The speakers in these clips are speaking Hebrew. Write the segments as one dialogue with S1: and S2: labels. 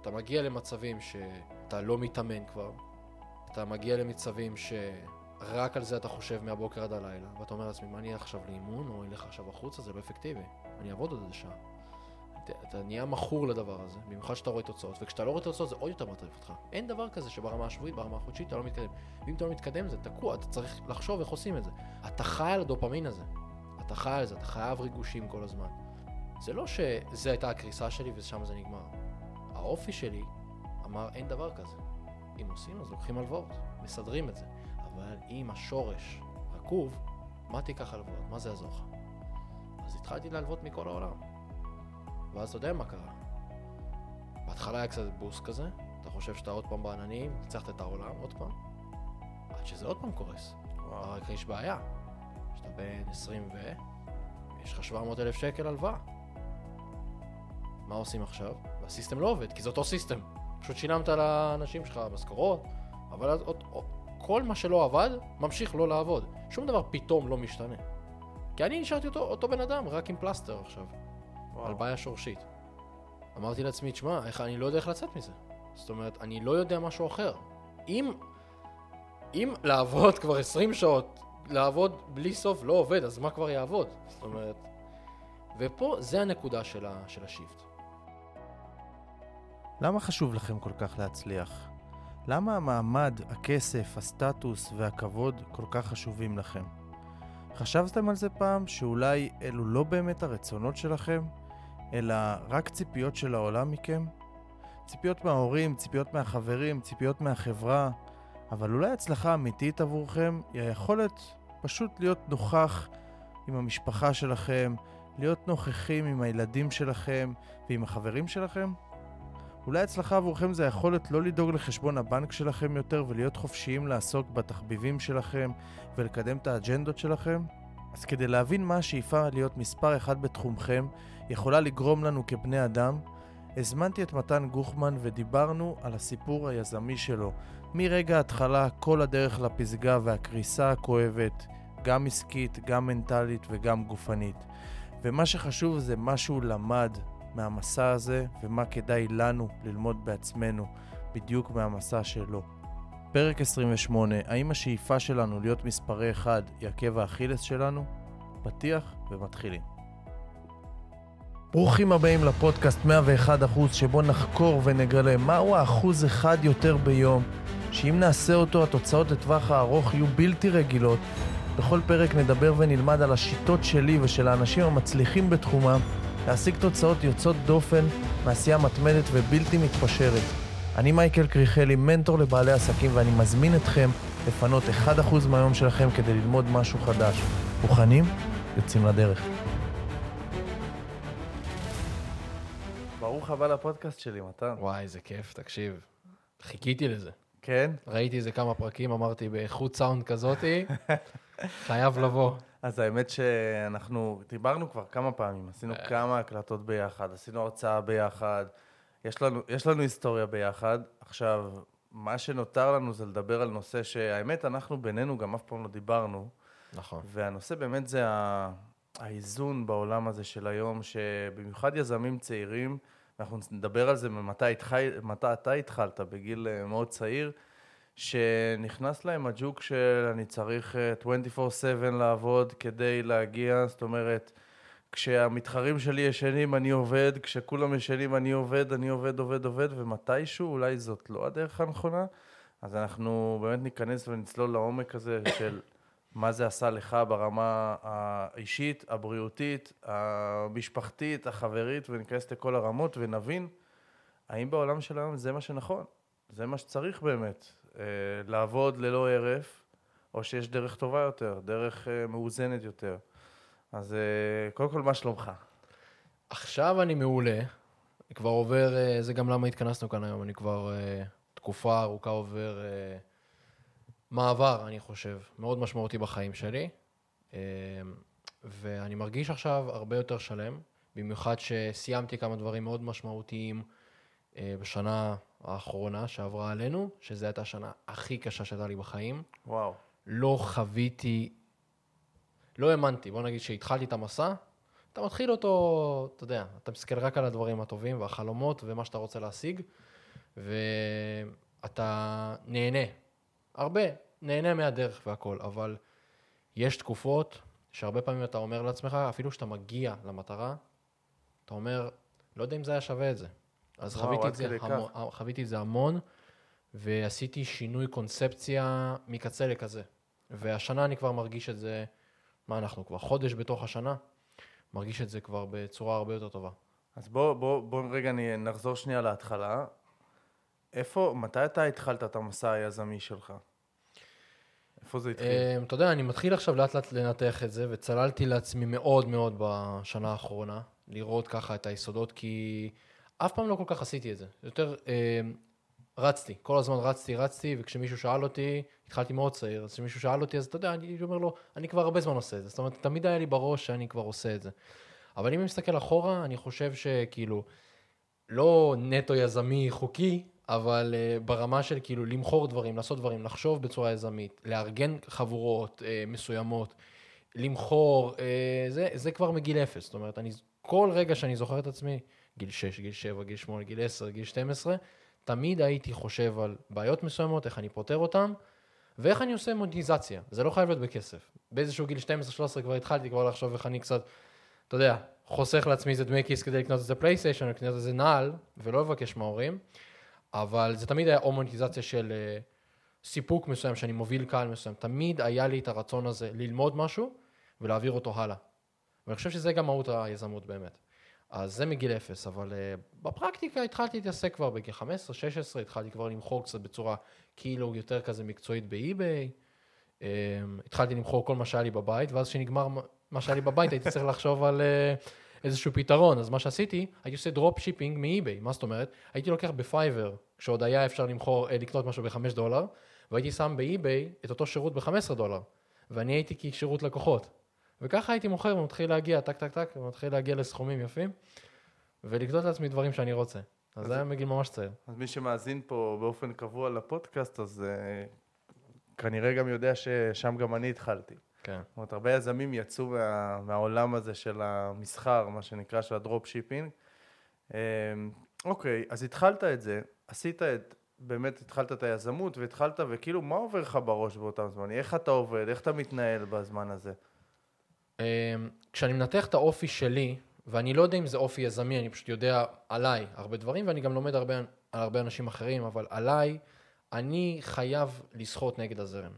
S1: אתה מגיע למצבים שאתה לא מתאמן כבר, אתה מגיע למצבים שרק על זה אתה חושב מהבוקר עד הלילה, ואתה אומר לעצמי, מה אני אלך עכשיו לאימון, או אלך עכשיו החוצה, זה לא אפקטיבי, אני אעבוד עוד איזה שעה. אתה, נהיה מכור לדבר הזה, במיוחד שאתה רואה תוצאות, וכשאתה לא רואה תוצאות זה עוד יותר מטריף אותך. אין דבר כזה שברמה השבועית, ברמה החודשית אתה לא מתקדם. ואם אתה לא מתקדם זה תקוע, אתה צריך לחשוב איך עושים את זה. אתה חי על הדופמין הזה, אתה חי על זה, אתה חייב ריגושים כל הזמן. זה לא שזו הייתה הקריסה שלי ושם זה נגמר. האופי שלי אמר אין דבר כזה. אם עושים אז לוקחים הלוואות, מסדרים את זה. אבל אם השורש רקוב, מה תיקח הלוואות? מה זה יעזור לך? אז התחלתי להלוות מכל העולם. ואז אתה יודע מה קרה. בהתחלה היה קצת בוסט כזה, אתה חושב שאתה עוד פעם בעננים, ניצחת את העולם עוד פעם, עד שזה עוד פעם קורס.
S2: וואו.
S1: רק יש בעיה. שאתה בן 20 ו... יש לך 700 אלף שקל הלוואה. מה עושים עכשיו? והסיסטם לא עובד, כי זה אותו סיסטם. פשוט שילמת לאנשים שלך משכורות, אבל אז עוד, עוד, כל מה שלא עבד, ממשיך לא לעבוד. שום דבר פתאום לא משתנה. כי אני נשארתי אותו, אותו בן אדם, רק עם פלסטר עכשיו.
S2: וואו.
S1: על בעיה שורשית. אמרתי לעצמי, תשמע, איך אני לא יודע איך לצאת מזה. זאת אומרת, אני לא יודע משהו אחר. אם, אם לעבוד כבר 20 שעות, לעבוד בלי סוף לא עובד, אז מה כבר יעבוד? זאת אומרת, ופה זה הנקודה של, ה, של השיפט.
S2: למה חשוב לכם כל כך להצליח? למה המעמד, הכסף, הסטטוס והכבוד כל כך חשובים לכם? חשבתם על זה פעם שאולי אלו לא באמת הרצונות שלכם, אלא רק ציפיות של העולם מכם? ציפיות מההורים, ציפיות מהחברים, ציפיות מהחברה, אבל אולי הצלחה אמיתית עבורכם היא היכולת פשוט להיות נוכח עם המשפחה שלכם, להיות נוכחים עם הילדים שלכם ועם החברים שלכם? אולי הצלחה עבורכם זה היכולת לא לדאוג לחשבון הבנק שלכם יותר ולהיות חופשיים לעסוק בתחביבים שלכם ולקדם את האג'נדות שלכם? אז כדי להבין מה השאיפה להיות מספר אחד בתחומכם יכולה לגרום לנו כבני אדם, הזמנתי את מתן גוחמן ודיברנו על הסיפור היזמי שלו, מרגע ההתחלה כל הדרך לפסגה והקריסה הכואבת, גם עסקית, גם מנטלית וגם גופנית. ומה שחשוב זה מה שהוא למד מהמסע הזה ומה כדאי לנו ללמוד בעצמנו בדיוק מהמסע שלו. פרק 28, האם השאיפה שלנו להיות מספרי אחד היא עקב האכילס שלנו? פתיח ומתחילים. ברוכים הבאים לפודקאסט 101% שבו נחקור ונגלה מהו האחוז אחד יותר ביום, שאם נעשה אותו התוצאות לטווח הארוך יהיו בלתי רגילות. בכל פרק נדבר ונלמד על השיטות שלי ושל האנשים המצליחים בתחומם להשיג תוצאות יוצאות דופן מעשייה מתמדת ובלתי מתפשרת. אני מייקל קריכלי, מנטור לבעלי עסקים, ואני מזמין אתכם לפנות 1% מהיום שלכם כדי ללמוד משהו חדש. מוכנים? יוצאים לדרך. ברוך הבא לפודקאסט שלי, מתן.
S1: וואי, איזה כיף, תקשיב. חיכיתי לזה.
S2: כן?
S1: ראיתי איזה כמה פרקים, אמרתי, באיכות סאונד כזאתי, חייב לבוא.
S2: אז האמת שאנחנו דיברנו כבר כמה פעמים, עשינו כמה הקלטות ביחד, עשינו הרצאה ביחד, יש לנו, יש לנו היסטוריה ביחד. עכשיו, מה שנותר לנו זה לדבר על נושא שהאמת, אנחנו בינינו גם אף פעם לא דיברנו,
S1: נכון.
S2: והנושא באמת זה ה- האיזון בעולם הזה של היום, שבמיוחד יזמים צעירים, אנחנו נדבר על זה ממתי התחי, אתה התחלת, בגיל אה, מאוד צעיר, שנכנס להם הג'וק של אני צריך אה, 24/7 לעבוד כדי להגיע, זאת אומרת, כשהמתחרים שלי ישנים אני עובד, כשכולם ישנים אני עובד, אני עובד, עובד, עובד, ומתישהו אולי זאת לא הדרך הנכונה, אז אנחנו באמת ניכנס ונצלול לעומק הזה של מה זה עשה לך ברמה האישית, הבריאותית, המשפחתית, החברית, וניכנס לכל הרמות ונבין האם בעולם של היום זה מה שנכון, זה מה שצריך באמת, אה, לעבוד ללא הרף, או שיש דרך טובה יותר, דרך אה, מאוזנת יותר. אז אה, קודם כל, מה שלומך?
S1: עכשיו אני מעולה, כבר עובר, אה, זה גם למה התכנסנו כאן היום, אני כבר אה, תקופה ארוכה עובר אה, מעבר, אני חושב, מאוד משמעותי בחיים שלי, אה, ואני מרגיש עכשיו הרבה יותר שלם, במיוחד שסיימתי כמה דברים מאוד משמעותיים אה, בשנה האחרונה שעברה עלינו, שזו הייתה השנה הכי קשה שהייתה לי בחיים.
S2: וואו.
S1: לא חוויתי, לא האמנתי, בוא נגיד שהתחלתי את המסע, אתה מתחיל אותו, אתה יודע, אתה מסתכל רק על הדברים הטובים והחלומות ומה שאתה רוצה להשיג, ואתה נהנה. הרבה, נהנה מהדרך והכל, אבל יש תקופות שהרבה פעמים אתה אומר לעצמך, אפילו כשאתה מגיע למטרה, אתה אומר, לא יודע אם זה היה שווה את זה. אז
S2: וואו,
S1: חוויתי את, זה המון, חוויתי את זה המון, ועשיתי שינוי קונספציה מקצה לכזה. והשנה אני כבר מרגיש את זה, מה אנחנו כבר חודש בתוך השנה, מרגיש את זה כבר בצורה הרבה יותר טובה.
S2: אז בוא, בוא, בוא רגע נחזור שנייה להתחלה. איפה, מתי אתה התחלת את המסע היזמי שלך? איפה זה התחיל?
S1: אמ, אתה יודע, אני מתחיל עכשיו לאט לאט לנתח את זה, וצללתי לעצמי מאוד מאוד בשנה האחרונה, לראות ככה את היסודות, כי אף פעם לא כל כך עשיתי את זה. יותר אמ, רצתי, כל הזמן רצתי, רצתי, וכשמישהו שאל אותי, התחלתי מאוד צעיר, אז כשמישהו שאל אותי, אז אתה יודע, אני אומר לו, אני כבר הרבה זמן עושה את זה. זאת אומרת, תמיד היה לי בראש שאני כבר עושה את זה. אבל אם אני מסתכל אחורה, אני חושב שכאילו, לא נטו יזמי חוקי, אבל uh, ברמה של כאילו למכור דברים, לעשות דברים, לחשוב בצורה יזמית, לארגן חבורות uh, מסוימות, למכור, uh, זה, זה כבר מגיל אפס. זאת אומרת, אני, כל רגע שאני זוכר את עצמי, גיל 6, גיל 7, גיל 8, גיל 10, גיל 12, תמיד הייתי חושב על בעיות מסוימות, איך אני פותר אותן, ואיך אני עושה מוניטיזציה. זה לא חייב להיות בכסף. באיזשהו גיל 12-13 כבר התחלתי כבר לחשוב איך אני קצת, אתה יודע, חוסך לעצמי איזה דמי כיס כדי לקנות איזה פלייסטיישן, או לקנות איזה נעל, ולא לבקש מההורים. אבל זה תמיד היה או מוניטיזציה של uh, סיפוק מסוים, שאני מוביל קהל מסוים. תמיד היה לי את הרצון הזה ללמוד משהו ולהעביר אותו הלאה. ואני חושב שזה גם מהות היזמות באמת. אז זה מגיל אפס, אבל uh, בפרקטיקה התחלתי להתעסק כבר בגיל 15-16, התחלתי כבר למכור קצת בצורה כאילו יותר כזה מקצועית באי-ביי. Um, התחלתי למכור כל מה שהיה לי בבית, ואז כשנגמר מה שהיה לי בבית הייתי צריך לחשוב על uh, איזשהו פתרון. אז מה שעשיתי, הייתי עושה drop shipping מאי-ביי. מה זאת אומרת? הייתי לוקח בפייבר, כשעוד היה אפשר למכור, uh, לקנות משהו ב-5 דולר, והייתי שם באי-ביי את אותו שירות ב-15 דולר. ואני הייתי כשירות לקוחות. וככה הייתי מוכר ומתחיל להגיע, טק טק טק, ומתחיל להגיע לסכומים יפים, ולקנות לעצמי דברים שאני רוצה. אז זה היה מגיל ממש צעיר.
S2: אז מי שמאזין פה באופן קבוע לפודקאסט, אז uh, כנראה גם יודע ששם גם אני התחלתי.
S1: כן.
S2: זאת אומרת, הרבה יזמים יצאו מה, מהעולם הזה של המסחר, מה שנקרא, של ה drop shipping. אמ, אוקיי, אז התחלת את זה, עשית את, באמת התחלת את היזמות והתחלת, וכאילו, מה עובר לך בראש באותם זמנים? איך אתה עובד? איך אתה מתנהל בזמן הזה?
S1: אמ, כשאני מנתח את האופי שלי, ואני לא יודע אם זה אופי יזמי, אני פשוט יודע עליי הרבה דברים, ואני גם לומד הרבה, על הרבה אנשים אחרים, אבל עליי, אני חייב לשחות נגד הזרם.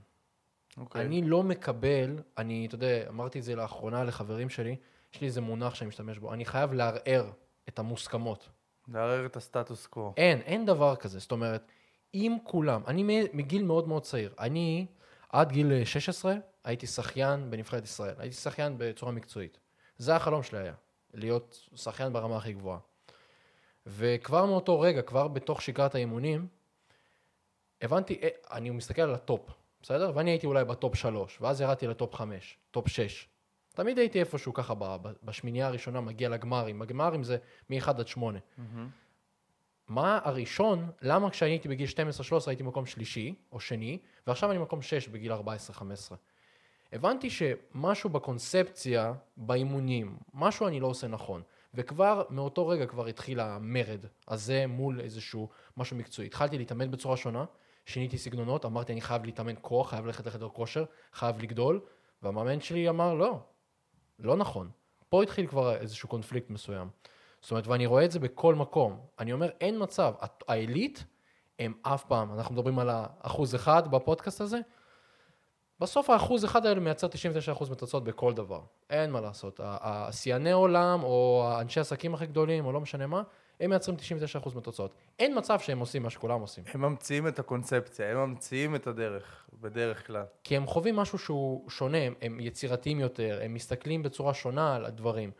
S2: אוקיי.
S1: אני לא מקבל, אני, אתה יודע, אמרתי את זה לאחרונה לחברים שלי, יש לי איזה מונח שאני משתמש בו, אני חייב לערער את המוסכמות.
S2: לערער את הסטטוס קוו.
S1: אין, אין דבר כזה. זאת אומרת, אם כולם, אני מגיל מאוד מאוד צעיר, אני עד גיל 16 הייתי שחיין בנבחרת ישראל, הייתי שחיין בצורה מקצועית. זה החלום שלי היה, להיות שחיין ברמה הכי גבוהה. וכבר מאותו רגע, כבר בתוך שגרת האימונים, הבנתי, אה, אני מסתכל על ה top, בסדר? ואני הייתי אולי ב top 3, ואז ירדתי ל top 5, top 6. תמיד הייתי איפשהו ככה בשמינייה הראשונה, מגיע לגמרים. הגמרים זה מ-1 עד 8. מה הראשון, למה כשהייתי בגיל 12-13 הייתי מקום שלישי או שני, ועכשיו אני מקום 6 בגיל 14-15. הבנתי שמשהו בקונספציה, באימונים, משהו אני לא עושה נכון. וכבר מאותו רגע כבר התחיל המרד הזה מול איזשהו משהו מקצועי. התחלתי להתאמן בצורה שונה, שיניתי סגנונות, אמרתי אני חייב להתאמן כוח, חייב ללכת לחדר כושר, חייב לגדול, והמאמן שלי אמר לא, לא נכון. פה התחיל כבר איזשהו קונפליקט מסוים. זאת אומרת, ואני רואה את זה בכל מקום. אני אומר, אין מצב, העילית הם אף פעם, אנחנו מדברים על האחוז אחד בפודקאסט הזה, בסוף האחוז אחד האלה מייצר 99% מתוצאות בכל דבר. אין מה לעשות. השיאני עולם, או האנשי עסקים הכי גדולים, או לא משנה מה, הם מייצרים 99% מתוצאות. אין מצב שהם עושים מה שכולם עושים.
S2: הם ממציאים את הקונספציה, הם ממציאים את הדרך, בדרך כלל.
S1: כי הם חווים משהו שהוא שונה, הם, יצירתיים יותר, הם מסתכלים בצורה שונה על הדברים.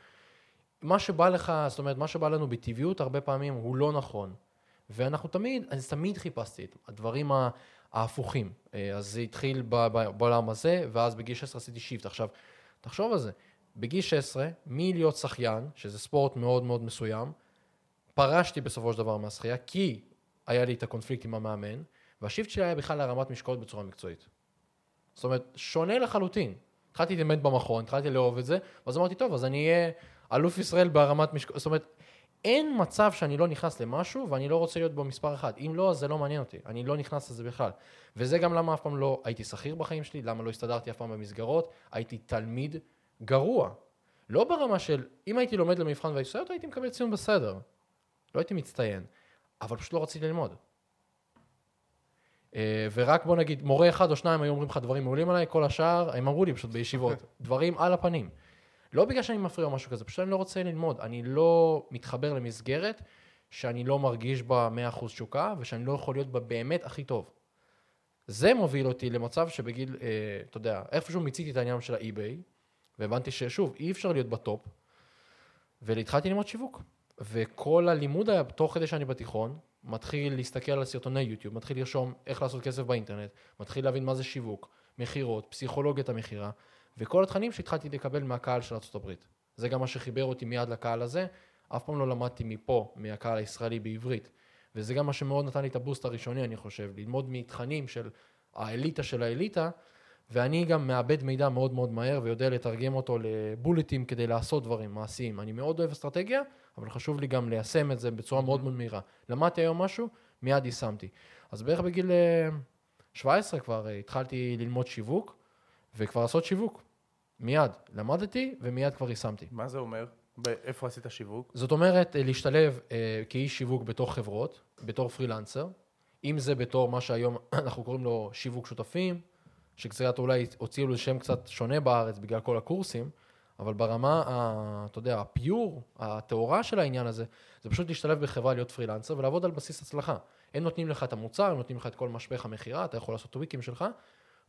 S1: מה שבא לך, זאת אומרת, מה שבא לנו בטבעיות, הרבה פעמים הוא לא נכון. ואנחנו תמיד, אז תמיד חיפשתי את הדברים ה- ההפוכים. אה, אז זה התחיל בעולם הזה, ואז בגיל 16 עשיתי שיפט. עכשיו, תחשוב על זה, בגיל 16, מלהיות שחיין, שזה ספורט מאוד מאוד מסוים, פרשתי בסופו של דבר מהשחייה, כי היה לי את הקונפליקט עם המאמן, והשיפט שלי היה בכלל להרמת משקאות בצורה מקצועית. זאת אומרת, שונה לחלוטין. התחלתי להתאמן במכון, התחלתי לאהוב את זה, ואז אמרתי, טוב, אז אני אהיה אלוף ישראל בהרמת משקול, זאת אומרת, אין מצב שאני לא נכנס למשהו ואני לא רוצה להיות בו מספר אחד. אם לא, אז זה לא מעניין אותי. אני לא נכנס לזה בכלל. וזה גם למה אף פעם לא הייתי שכיר בחיים שלי, למה לא הסתדרתי אף פעם במסגרות. הייתי תלמיד גרוע. לא ברמה של, אם הייתי לומד למבחן והייתי עושה הייתי מקבל ציון בסדר. לא הייתי מצטיין. אבל פשוט לא רציתי ללמוד. אה, ורק בוא נגיד, מורה אחד או שניים היו אומרים לך דברים מעולים עליי, כל השאר, הם אמרו לי פשוט בישיבות, דברים על הפנים. לא בגלל שאני מפריע או משהו כזה, פשוט אני לא רוצה ללמוד. אני לא מתחבר למסגרת שאני לא מרגיש בה 100% תשוקה, ושאני לא יכול להיות בה באמת הכי טוב. זה מוביל אותי למצב שבגיל, אה, אתה יודע, איפשהו מיציתי את העניין של האי-ביי, והבנתי ששוב, אי אפשר להיות בטופ, והתחלתי ללמוד שיווק. וכל הלימוד היה, תוך כדי שאני בתיכון, מתחיל להסתכל על סרטוני יוטיוב, מתחיל לרשום איך לעשות כסף באינטרנט, מתחיל להבין מה זה שיווק, מכירות, פסיכולוגיית המכירה, וכל התכנים שהתחלתי לקבל מהקהל של ארה"ב. זה גם מה שחיבר אותי מיד לקהל הזה, אף פעם לא למדתי מפה, מהקהל הישראלי בעברית. וזה גם מה שמאוד נתן לי את הבוסט הראשוני, אני חושב, ללמוד מתכנים של האליטה של האליטה, ואני גם מאבד מידע מאוד מאוד מהר ויודע לתרגם אותו לבולטים כדי לעשות דברים מעשיים. אני מאוד אוהב אסטרטגיה, אבל חשוב לי גם ליישם את זה בצורה מאוד מאוד מהירה. למדתי היום משהו, מיד יישמתי. אז בערך בגיל 17 אה, כבר אה, התחלתי ללמוד שיווק, וכבר לעשות שיווק. מיד. למדתי ומיד כבר יישמתי.
S2: מה זה אומר? איפה עשית שיווק?
S1: זאת אומרת, אה, להשתלב אה, כאיש שיווק בתוך חברות, בתור פרילנסר, אם זה בתור מה שהיום אנחנו קוראים לו שיווק שותפים, שקצת אולי הוציאו לו שם קצת שונה בארץ בגלל כל הקורסים, אבל ברמה, ה, אתה יודע, הפיור, הטהורה של העניין הזה, זה פשוט להשתלב בחברה, להיות פרילנסר ולעבוד על בסיס הצלחה. הם נותנים לך את המוצר, הם נותנים לך את כל משפך המכירה, אתה יכול לעשות טוויקים שלך,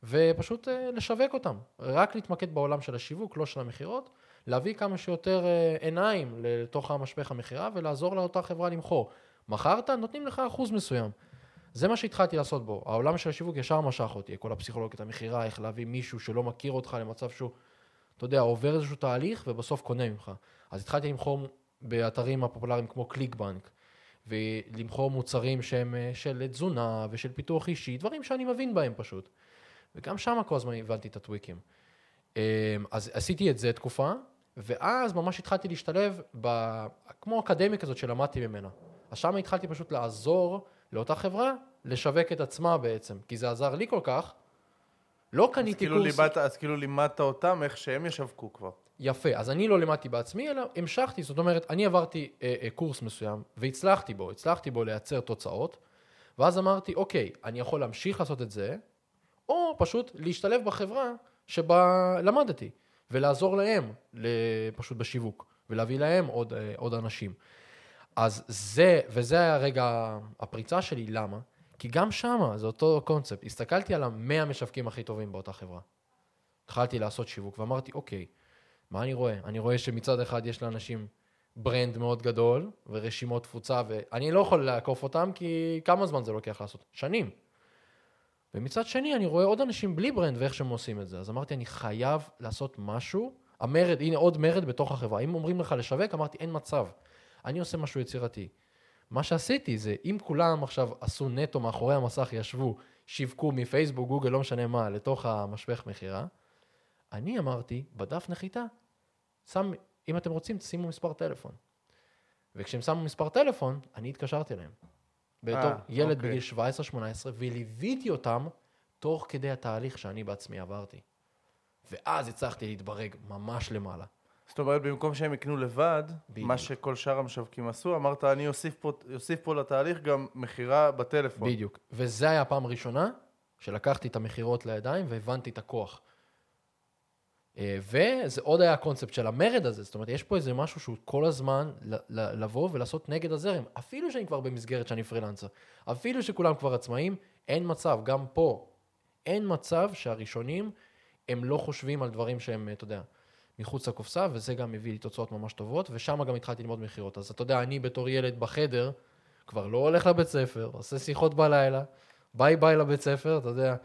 S1: ופשוט אה, לשווק אותם. רק להתמקד בעולם של השיווק, לא של המכירות, להביא כמה שיותר אה, עיניים לתוך המשפך המכירה ולעזור לאותה חברה למכור. מכרת, נותנים לך אחוז מסוים. זה מה שהתחלתי לעשות בו. העולם של השיווק ישר משך אותי, כל הפסיכולוגית המכירה, איך להביא מישהו שלא מכיר אותך למצב שהוא, אתה יודע, עובר איזשהו תהליך ובסוף קונה ממך. אז התחלתי למכור באתרים הפופולריים כמו קליק בנק, ולמכור מוצרים שהם אה, של תזונה ושל פיתוח אישי, דברים שאני מבין בהם פשוט. וגם שם כל הזמן הבנתי את הטוויקים. אמ, אז עשיתי את זה תקופה, ואז ממש התחלתי להשתלב ב... כמו אקדמיה כזאת שלמדתי ממנה. אז שם התחלתי פשוט לעזור לאותה חברה לשווק את עצמה בעצם, כי זה עזר לי כל כך. לא קניתי
S2: כאילו קורס... ליבת, אז כאילו לימדת אותם איך שהם ישווקו כבר.
S1: יפה, אז אני לא לימדתי בעצמי, אלא המשכתי, זאת אומרת, אני עברתי אה, אה, קורס מסוים והצלחתי בו, הצלחתי בו לייצר תוצאות, ואז אמרתי, אוקיי, אני יכול להמשיך לעשות את זה, או פשוט להשתלב בחברה שבה למדתי, ולעזור להם פשוט בשיווק, ולהביא להם עוד, אה, עוד אנשים. אז זה, וזה היה רגע הפריצה שלי, למה? כי גם שמה, זה אותו קונספט, הסתכלתי על המאה המשווקים הכי טובים באותה חברה. התחלתי לעשות שיווק ואמרתי, אוקיי, מה אני רואה? אני רואה שמצד אחד יש לאנשים brand מאוד גדול ורשימות תפוצה, ואני לא יכול לעקוף אותם, כי כמה זמן זה לוקח לעשות? שנים. ומצד שני, אני רואה עוד אנשים בלי brand ואיך שהם עושים את זה. אז אמרתי, אני חייב לעשות משהו. המרד, הנה עוד מרד בתוך החברה. אם אומרים לך לשווק, אמרתי, אין מצב. אני עושה משהו יצירתי. מה שעשיתי זה, אם כולם עכשיו עשו נטו מאחורי המסך, ישבו, שיווקו מפייסבוק, גוגל, לא משנה מה, לתוך המשפך מכירה, אני אמרתי, בדף נחיתה, שם, אם אתם רוצים, שימו מספר טלפון. וכשהם שמו מספר טלפון, אני התקשרתי אליהם. בתור 아, אה, ילד אוקיי. בגיל 17-18, וליוויתי אותם תוך כדי התהליך שאני בעצמי עברתי. ואז הצלחתי להתברג ממש למעלה.
S2: זאת אומרת, במקום שהם יקנו לבד, בדיוק. מה שכל שאר המשווקים עשו, אמרת, אני אוסיף פה, אוסיף פה לתהליך גם מכירה בטלפון.
S1: בדיוק. וזה היה הפעם הראשונה שלקחתי את המכירות לידיים והבנתי את הכוח. אה, וזה עוד היה הקונספט של המרד הזה, זאת אומרת, יש פה איזה משהו שהוא כל הזמן לבוא ולעשות נגד הזרם, אפילו שאני כבר במסגרת שאני פרילנסר, אפילו שכולם כבר עצמאים, אין מצב, גם פה, אין מצב שהראשונים, הם לא חושבים על דברים שהם, אתה יודע, מחוץ לקופסה, וזה גם מביא לי תוצאות ממש טובות, ושם גם התחלתי ללמוד מכירות. אז אתה יודע, אני בתור ילד בחדר, כבר לא הולך לבית ספר, עושה שיחות בלילה, ביי ביי לבית ספר, אתה יודע.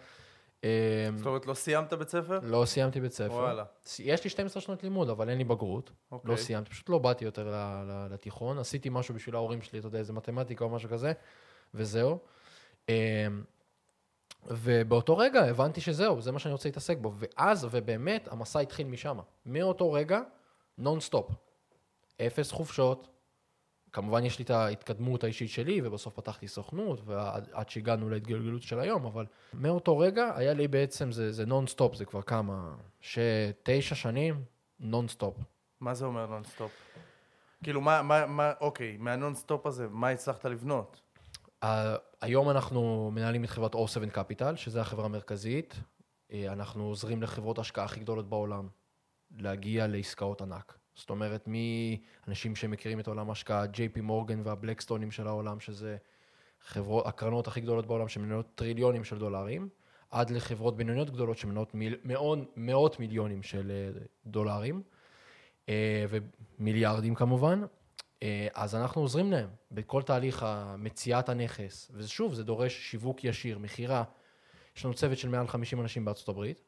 S2: אמ, זאת אומרת, לא סיימת בית ספר?
S1: לא סיימתי בית ספר. וואלה. יש לי 12 שנות לימוד, אבל אין לי בגרות. אוקיי. לא סיימתי, פשוט לא באתי יותר לתיכון. עשיתי משהו בשביל ההורים שלי, אתה יודע, איזה מתמטיקה או משהו כזה, וזהו. אמ, ובאותו רגע הבנתי שזהו, זה מה שאני רוצה להתעסק בו. ואז, ובאמת, המסע התחיל משם. מאותו רגע, נונסטופ. אפס חופשות. כמובן יש לי את ההתקדמות האישית שלי, ובסוף פתחתי סוכנות, ועד שהגענו להתגלגלות של היום, אבל מאותו רגע היה לי בעצם, זה, זה נונסטופ, זה כבר כמה, שתשע שנים, נונסטופ.
S2: מה זה אומר נונסטופ? כאילו, מה, מה, מה, אוקיי, מהנונסטופ הזה, מה הצלחת לבנות?
S1: אה, היום אנחנו מנהלים את חברת O7 Capital, שזו החברה המרכזית. אה, אנחנו עוזרים לחברות ההשקעה הכי גדולות בעולם להגיע לעסקאות ענק. זאת אומרת, מאנשים שמכירים את עולם ההשקעה, ג'יי פי מורגן והבלקסטונים של העולם, שזה חברות, הקרנות הכי גדולות בעולם שמנהלות טריליונים של דולרים, עד לחברות בינוניות גדולות שמנהלות מיל, מאות, מאות מיליונים של אה, דולרים, אה, ומיליארדים כמובן. אה, אז אנחנו עוזרים להם בכל תהליך מציאת הנכס, ושוב, זה דורש שיווק ישיר, מכירה. יש לנו צוות של מעל 50 אנשים בארצות הברית,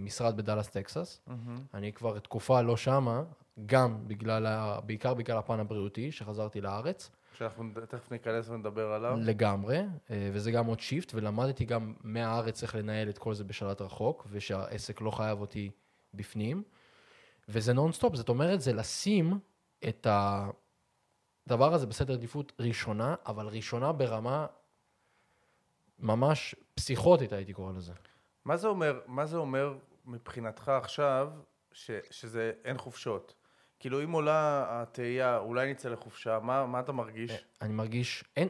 S1: משרד בדאלאס, טקסס. אמ-המ. אני כבר תקופה לא שמה, גם בגלל, ה... בעיקר בגלל הפן הבריאותי, שחזרתי לארץ.
S2: שאנחנו תכף ניכנס ונדבר עליו.
S1: לגמרי, אה, וזה גם עוד shift, ולמדתי גם מהארץ איך לנהל את כל זה בשלט רחוק, ושהעסק לא חייב אותי בפנים. וזה נונסטופ, זאת אומרת, זה לשים את הדבר הזה בסדר עדיפות ראשונה, אבל ראשונה ברמה ממש פסיכוטית, הייתי קורא לזה.
S2: מה זה אומר, מה זה אומר מבחינתך עכשיו, ש, שזה אין חופשות? כאילו, אם עולה התהייה, אולי נצא לחופשה, מה, מה אתה מרגיש?
S1: אני מרגיש, אין,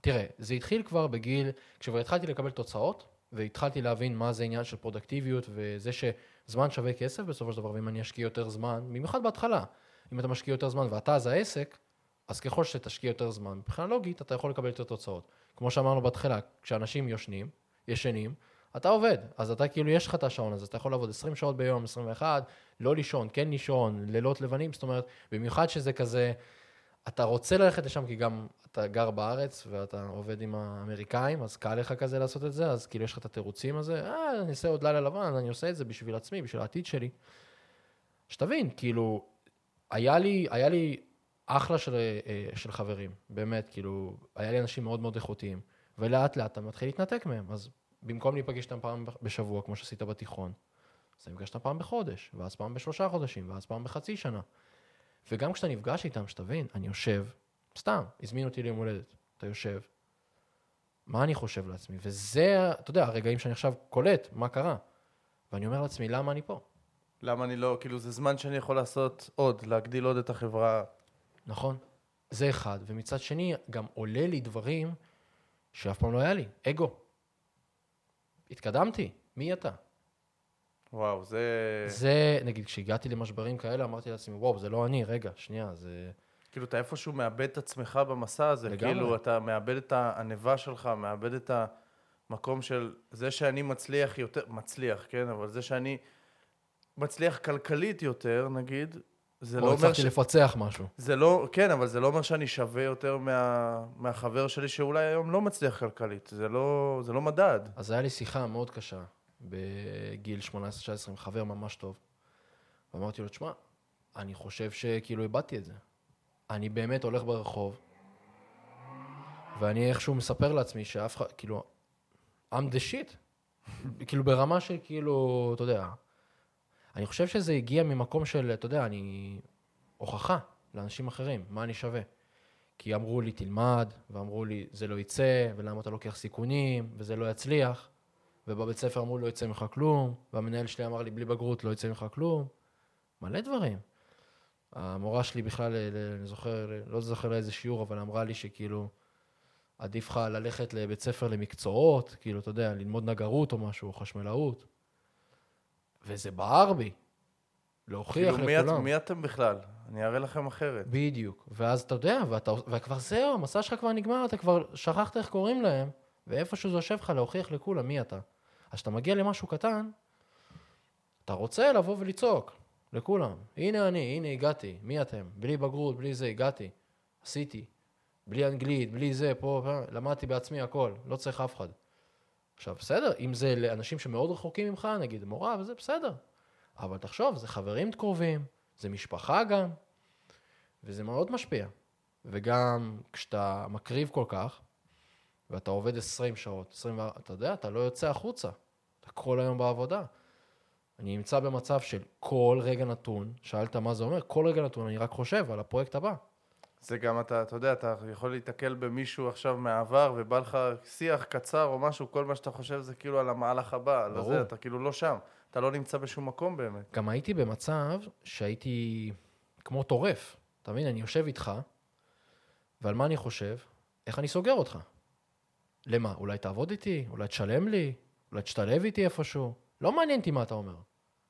S1: תראה, זה התחיל כבר בגיל, כשכבר התחלתי לקבל תוצאות, והתחלתי להבין מה זה עניין של פרודקטיביות, וזה שזמן שווה כסף בסופו של דבר, ואם אני אשקיע יותר זמן, במיוחד בהתחלה, אם אתה משקיע יותר זמן ואתה זה העסק, אז ככל שתשקיע יותר זמן, מבחינה לוגית אתה יכול לקבל יותר תוצאות. כמו שאמרנו בהתחלה, כשאנשים יושנים, ישנים, אתה עובד, אז אתה כאילו, יש לך את השעון הזה, אתה יכול לעבוד 20 שעות ביום, 21, לא לישון, כן לישון, לילות לבנים, זאת אומרת, במיוחד שזה כזה, אתה רוצה ללכת לשם כי גם אתה גר בארץ ואתה עובד עם האמריקאים, אז קל לך כזה לעשות את זה, אז כאילו יש לך את התירוצים הזה, אה, אני אעשה עוד לילה לבן, אני עושה את זה בשביל עצמי, בשביל העתיד שלי. שתבין, כאילו, היה לי, היה לי אחלה של, אה, של חברים, באמת, כאילו, היה לי אנשים מאוד מאוד איכותיים, ולאט לאט אתה מתחיל להתנתק מהם, אז במקום להיפגש איתם פעם בשבוע, כמו שעשית בתיכון, אז אתה נפגש איתם פעם בחודש, ואז פעם בשלושה חודשים, ואז פעם בחצי שנה. וגם כשאתה נפגש איתם, שתבין, אני יושב, סתם, הזמין אותי ליום הולדת, אתה יושב, מה אני חושב לעצמי? וזה, אתה יודע, הרגעים שאני עכשיו קולט, מה קרה? ואני אומר לעצמי, למה אני פה?
S2: למה אני לא, כאילו, זה זמן שאני יכול לעשות עוד, להגדיל עוד את החברה.
S1: נכון, זה אחד. ומצד שני, גם עולה לי דברים שאף פעם לא היה לי, אגו. התקדמתי, מי אתה?
S2: וואו, זה...
S1: זה, נגיד, כשהגעתי למשברים כאלה, אמרתי לעצמי, וואו, זה לא אני, רגע, שנייה, זה...
S2: כאילו, אתה איפשהו מאבד את עצמך במסע הזה. לגמרי. כאילו, אתה מאבד את הענבה שלך, מאבד את המקום של זה שאני מצליח יותר, מצליח, כן? אבל זה שאני מצליח כלכלית יותר, נגיד,
S1: זה לא אומר ש... או הצלחתי לפצח משהו.
S2: זה לא, כן, אבל זה לא אומר שאני שווה יותר מה, מהחבר שלי שאולי היום לא מצליח כלכלית. זה לא, זה לא מדד.
S1: אז היה לי שיחה מאוד קשה בגיל 18-19 עם חבר ממש טוב. ואמרתי לו, תשמע, אני חושב שכאילו איבדתי את זה. אני באמת הולך ברחוב, ואני איכשהו מספר לעצמי שאף אחד, כאילו, I'm the shit. כאילו ברמה של כאילו, אתה יודע, אני חושב שזה הגיע ממקום של, אתה יודע, אני... הוכחה לאנשים אחרים, מה אני שווה. כי אמרו לי, תלמד, ואמרו לי, זה לא יצא, ולמה אתה לוקח סיכונים, וזה לא יצליח. ובבית ספר אמרו, לא יצא ממך כלום, והמנהל שלי אמר לי, בלי בגרות לא יצא ממך כלום. מלא דברים. המורה שלי בכלל, אני זוכר, לא זוכר לאיזה שיעור, אבל אמרה לי שכאילו, עדיף לך ללכת לבית ספר למקצועות, כאילו, אתה יודע, ללמוד נגרות או משהו, או חשמלאות. וזה בער בי. להוכיח כאילו, לכולם.
S2: מי, מי אתם בכלל? אני אראה לכם אחרת.
S1: בדיוק. ואז אתה יודע, ואתה, וכבר זהו, המסע שלך כבר נגמר, אתה כבר שכחת איך קוראים להם, ואיפשהו זה יושב לך להוכיח לכולם מי אתה. אז כשאתה מגיע למשהו קטן, אתה רוצה לבוא ולצעוק לכולם. הנה אני, הנה הגעתי, מי אתם? בלי בגרות, בלי זה, הגעתי. עשיתי. בלי אנגלית, בלי זה, פה, פה, למדתי בעצמי הכל, לא צריך אף אחד. עכשיו, בסדר, אם זה לאנשים שמאוד רחוקים ממך, נגיד מורה וזה, בסדר. אבל תחשוב, זה חברים קרובים, זה משפחה גם, וזה מאוד משפיע. וגם כשאתה מקריב כל כך, ואתה עובד 20 שעות, 24, אתה יודע, אתה לא יוצא החוצה. אתה כל היום בעבודה. אני נמצא במצב של כל רגע נתון, שאלת מה זה אומר, כל רגע נתון אני רק חושב על הפרויקט הבא.
S2: זה גם אתה, אתה יודע, אתה יכול להתקל במישהו עכשיו מהעבר, ובא לך שיח קצר או משהו, כל מה שאתה חושב זה כאילו על המהלך הבא, על. זה, אתה כאילו לא שם. אתה לא נמצא בשום מקום באמת.
S1: גם הייתי במצב שהייתי כמו טורף. אתה מבין? אני יושב איתך, ועל מה אני חושב? איך אני סוגר אותך. למה? אולי תעבוד איתי? אולי תשלם לי? אולי תשתלב איתי איפשהו? לא מעניין אותי מה אתה אומר.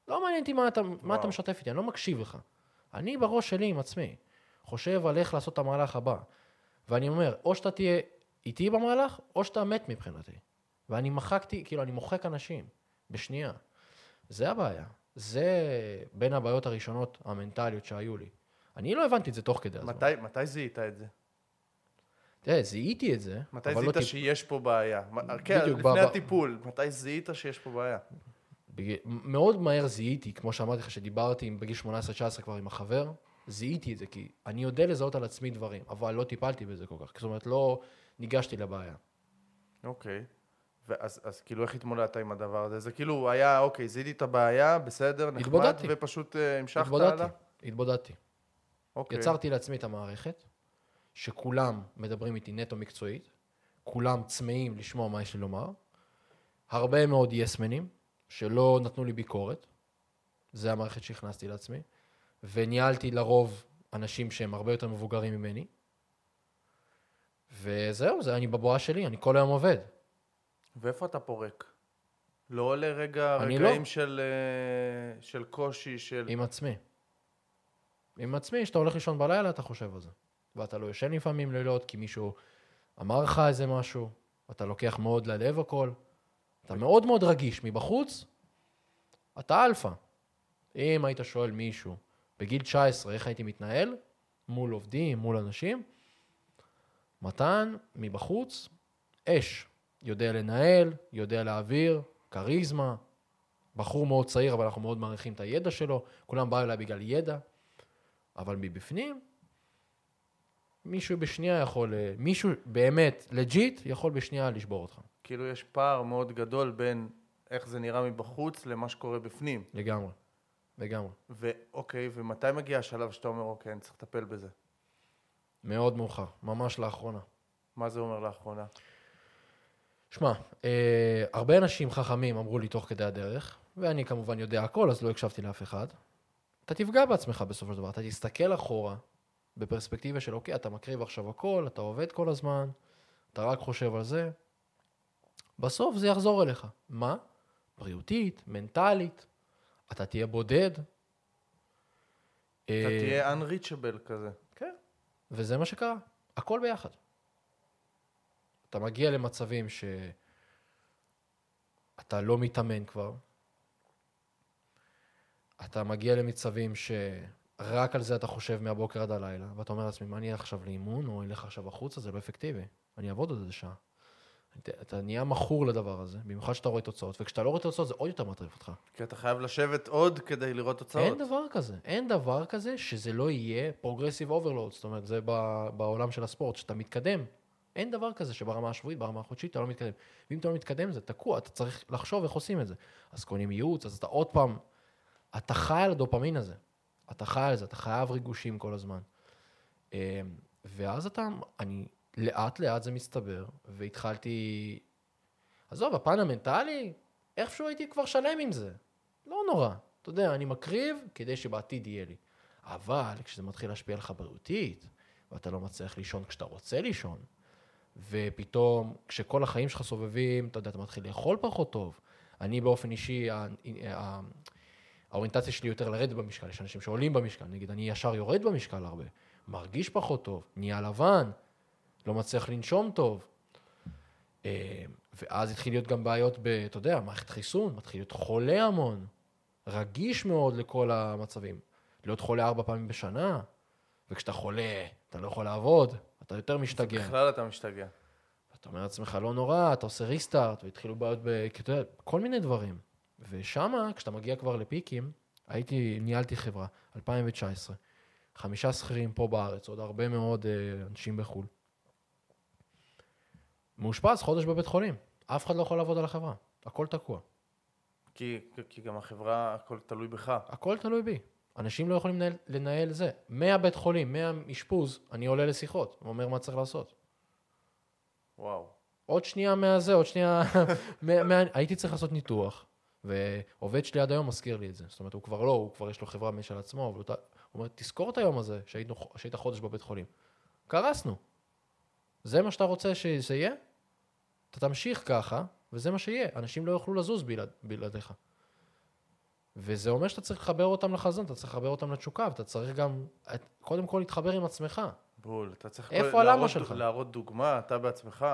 S1: לא מעניין אותי מה אתה, מה אתה. משתף איתי, אני לא מקשיב לך. אני בראש שלי עם עצמי. חושב על איך לעשות את המהלך הבא. ואני אומר, או שאתה תהיה איתי במהלך, או שאתה מת מבחינתי. ואני מחקתי, כאילו, אני מוחק אנשים, בשנייה. זה הבעיה. זה בין הבעיות הראשונות המנטליות שהיו לי. אני לא הבנתי את זה תוך כדי הזמן.
S2: מתי, מתי זיהית את זה?
S1: תראה, זיהיתי את זה,
S2: מתי
S1: אבל
S2: זיהית
S1: לא טיפ...
S2: שיש פה בעיה? כן, לפני
S1: ב- ב-
S2: הטיפול, מתי זיהית שיש פה בעיה?
S1: בג... מאוד מהר זיהיתי, כמו שאמרתי לך, שדיברתי עם- בגיל 18-19 כבר עם החבר, זיהיתי את זה, כי אני יודע לזהות על עצמי דברים, אבל לא טיפלתי בזה כל כך. זאת אומרת, לא ניגשתי לבעיה.
S2: אוקיי. ואז אז כאילו איך התמודדת עם הדבר הזה? זה כאילו היה, אוקיי, זיהיתי את הבעיה, בסדר, נחמד,
S1: התבודדתי.
S2: ופשוט אה, המשכת
S1: התבודדתי,
S2: הלאה?
S1: התבודדתי.
S2: אוקיי.
S1: יצרתי לעצמי את המערכת, שכולם מדברים איתי נטו מקצועית, כולם צמאים לשמוע מה יש לי לומר, הרבה מאוד יסמנים, שלא נתנו לי ביקורת, זה המערכת שהכנסתי לעצמי, וניהלתי לרוב אנשים שהם הרבה יותר מבוגרים ממני, וזהו, זה אני בבואה שלי, אני כל היום עובד.
S2: ואיפה אתה פורק? לא עולה רגע, רגעים
S1: לא.
S2: של, אה, של קושי, של...
S1: עם עצמי. עם עצמי, כשאתה הולך לישון בלילה, אתה חושב על זה. ואתה לא ישן לפעמים לילות, כי מישהו אמר לך איזה משהו, אתה לוקח מאוד ללב הכל. אתה מאוד מאוד רגיש. מבחוץ, אתה אלפא. אם היית שואל מישהו בגיל 19 איך הייתי מתנהל, מול עובדים, מול אנשים, מתן, מבחוץ, אש. יודע לנהל, יודע להעביר, כריזמה, בחור מאוד צעיר, אבל אנחנו מאוד מעריכים את הידע שלו, כולם באו אליי בגלל ידע, אבל מבפנים, מישהו בשנייה יכול, אה, מישהו באמת, לג'יט, יכול בשנייה לשבור אותך,
S2: כאילו יש פער מאוד גדול בין איך זה נראה מבחוץ למה שקורה בפנים.
S1: לגמרי, לגמרי.
S2: ואוקיי, ומתי מגיע השלב שאתה אומר, אוקיי, אני צריך לטפל בזה?
S1: מאוד מאוחר, ממש לאחרונה.
S2: מה זה אומר לאחרונה?
S1: שמע, אה, הרבה אנשים חכמים אמרו לי תוך כדי הדרך, ואני כמובן יודע הכל, אז לא הקשבתי לאף אחד. אתה תפגע בעצמך בסופו של דבר, אתה תסתכל אחורה בפרספקטיבה של אוקיי, אתה מקריב עכשיו הכל, אתה עובד כל הזמן, אתה רק חושב על זה, בסוף זה יחזור אליך. מה? בריאותית, מנטלית, אתה תהיה בודד.
S2: אתה
S1: אה,
S2: תהיה unreachable כזה.
S1: כן, וזה מה שקרה, הכל ביחד. אתה מגיע למצבים שאתה לא מתאמן כבר, אתה מגיע למצבים שרק על זה אתה חושב מהבוקר עד הלילה, ואתה אומר לעצמי, מה אני אלך עכשיו לאימון, או אלך עכשיו החוצה, זה לא אפקטיבי, אני אעבוד עוד איזה שעה. אתה, נהיה מכור לדבר הזה, במיוחד שאתה רואה תוצאות, וכשאתה לא רואה תוצאות זה עוד יותר מטריף אותך.
S2: כי אתה חייב לשבת עוד כדי לראות תוצאות.
S1: אין דבר כזה, אין דבר כזה שזה לא יהיה progressive overload, זאת אומרת, זה בעולם של הספורט, שאתה מתקדם. אין דבר כזה שברמה השבועית, ברמה החודשית, אתה לא מתקדם. ואם אתה לא מתקדם, זה תקוע, אתה צריך לחשוב איך עושים את זה. אז קונים ייעוץ, אז אתה עוד פעם, אתה חי על הדופמין הזה. אתה חי על זה, אתה חייב ריגושים כל הזמן. אה, ואז אתה, אני, לאט לאט זה מסתבר, והתחלתי, עזוב, הפן המנטלי, איכשהו הייתי כבר שלם עם זה. לא נורא. אתה יודע, אני מקריב כדי שבעתיד יהיה לי. אבל כשזה מתחיל להשפיע עליך בריאותית, ואתה לא מצליח לישון כשאתה רוצה לישון, ופתאום כשכל החיים שלך סובבים, אתה יודע, אתה מתחיל לאכול פחות טוב. אני באופן אישי, האוריינטציה שלי יותר לרדת במשקל, יש אנשים שעולים במשקל, נגיד אני ישר יורד במשקל הרבה, מרגיש פחות טוב, נהיה לבן, לא מצליח לנשום טוב. אה, ואז התחיל להיות גם בעיות ב, אתה יודע, מערכת חיסון, מתחיל להיות חולה המון, רגיש מאוד לכל המצבים. להיות חולה ארבע פעמים בשנה, וכשאתה חולה, אתה לא יכול לעבוד, אתה יותר משתגע.
S2: בכלל אתה משתגע.
S1: אתה אומר לעצמך, לא נורא, אתה עושה ריסטארט, והתחילו בעיות, ב... כי אתה יודע, כל מיני דברים. ושמה, כשאתה מגיע כבר לפיקים, הייתי, ניהלתי חברה, 2019, חמישה שכירים פה בארץ, עוד הרבה מאוד אה, אנשים בחו"ל. מאושפז חודש בבית חולים, אף אחד לא יכול לעבוד על החברה, הכל תקוע.
S2: כי, כי גם החברה, הכל תלוי בך.
S1: הכל תלוי בי. אנשים לא יכולים לנהל, לנהל זה. מהבית חולים, מהאשפוז, אני עולה לשיחות, אומר מה צריך לעשות.
S2: וואו.
S1: עוד שנייה מהזה, עוד שנייה... מה, מה, הייתי צריך לעשות ניתוח, ועובד שלי עד היום מזכיר לי את זה. זאת אומרת, הוא כבר לא, הוא כבר יש לו חברה משל עצמו, אבל הוא אומר, תזכור את היום הזה שהיית, שהיית חודש בבית חולים. קרסנו. זה מה שאתה רוצה שזה יהיה? אתה תמשיך ככה, וזה מה שיהיה. אנשים לא יוכלו לזוז בלעד, בלעדיך. וזה אומר שאתה צריך לחבר אותם לחזון, אתה צריך לחבר אותם לתשוקה, ואתה צריך גם, קודם כל להתחבר עם עצמך.
S2: בול, אתה צריך
S1: איפה הלמה שלך?
S2: להראות דוגמה, אתה בעצמך.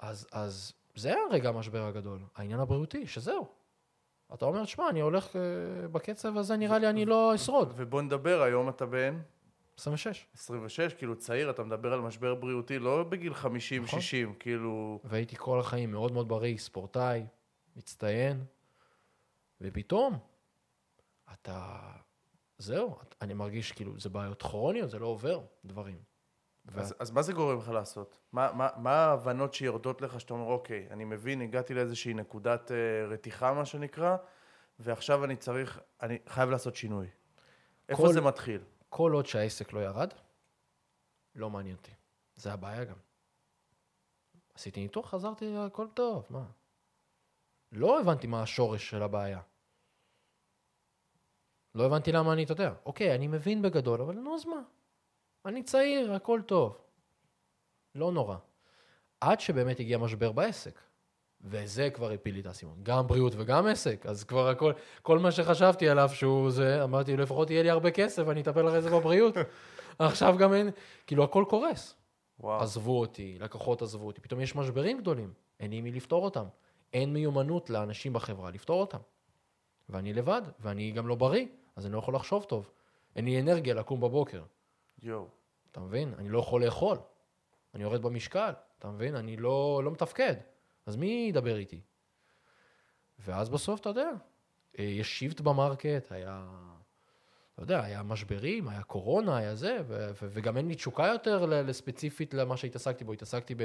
S1: אז, אז זה הרגע המשבר הגדול, העניין הבריאותי, שזהו. אתה אומר, שמע, אני הולך uh, בקצב הזה, נראה לי אני לא אשרוד.
S2: ובוא נדבר, היום אתה בן?
S1: 26.
S2: 26, כאילו צעיר, אתה מדבר על משבר בריאותי לא בגיל 50-60, נכון. כאילו...
S1: והייתי כל החיים מאוד מאוד בריא, ספורטאי, מצטיין, ופתאום, אתה... זהו, אני מרגיש כאילו, זה בעיות כרוניות, זה לא עובר, דברים.
S2: אז, ו... אז מה זה גורם לך לעשות? מה, מה, מה ההבנות שיורדות לך שאתה אומר, אוקיי, אני מבין, הגעתי לאיזושהי נקודת uh, רתיחה, מה שנקרא, ועכשיו אני צריך, אני חייב לעשות שינוי. איפה כל, זה מתחיל?
S1: כל עוד שהעסק לא ירד, לא מעניין אותי. זה הבעיה גם. עשיתי ניתוח, חזרתי, הכל טוב, מה? לא הבנתי מה השורש של הבעיה. לא הבנתי למה אני, אתה יודע, אוקיי, אני מבין בגדול, אבל נו, אז מה? אני צעיר, הכל טוב. לא נורא. עד שבאמת הגיע משבר בעסק. וזה כבר הפיל לי את האסימון. גם בריאות וגם עסק. אז כבר הכל, כל מה שחשבתי עליו שהוא זה, אמרתי, לפחות יהיה לי הרבה כסף, אני אטפל אחרי זה בבריאות. עכשיו גם אין, כאילו הכל קורס. וואו. עזבו אותי, לקוחות עזבו אותי, פתאום יש משברים גדולים, אין לי מי לפתור אותם. אין מיומנות לאנשים בחברה לפתור אותם. ואני לבד, ואני גם לא בריא, אז אני לא יכול לחשוב טוב. אין לי אנרגיה לקום בבוקר.
S2: יואו.
S1: אתה מבין? אני לא יכול לאכול. אני יורד במשקל, אתה מבין? אני לא, לא מתפקד. אז מי ידבר איתי? ואז בסוף, אתה יודע, אה, יש shift ב market, היה, לא יודע, היה משברים, היה קורונה, היה זה, ו- ו- וגם אין לי תשוקה יותר לספציפית למה שהתעסקתי בו. התעסקתי ב...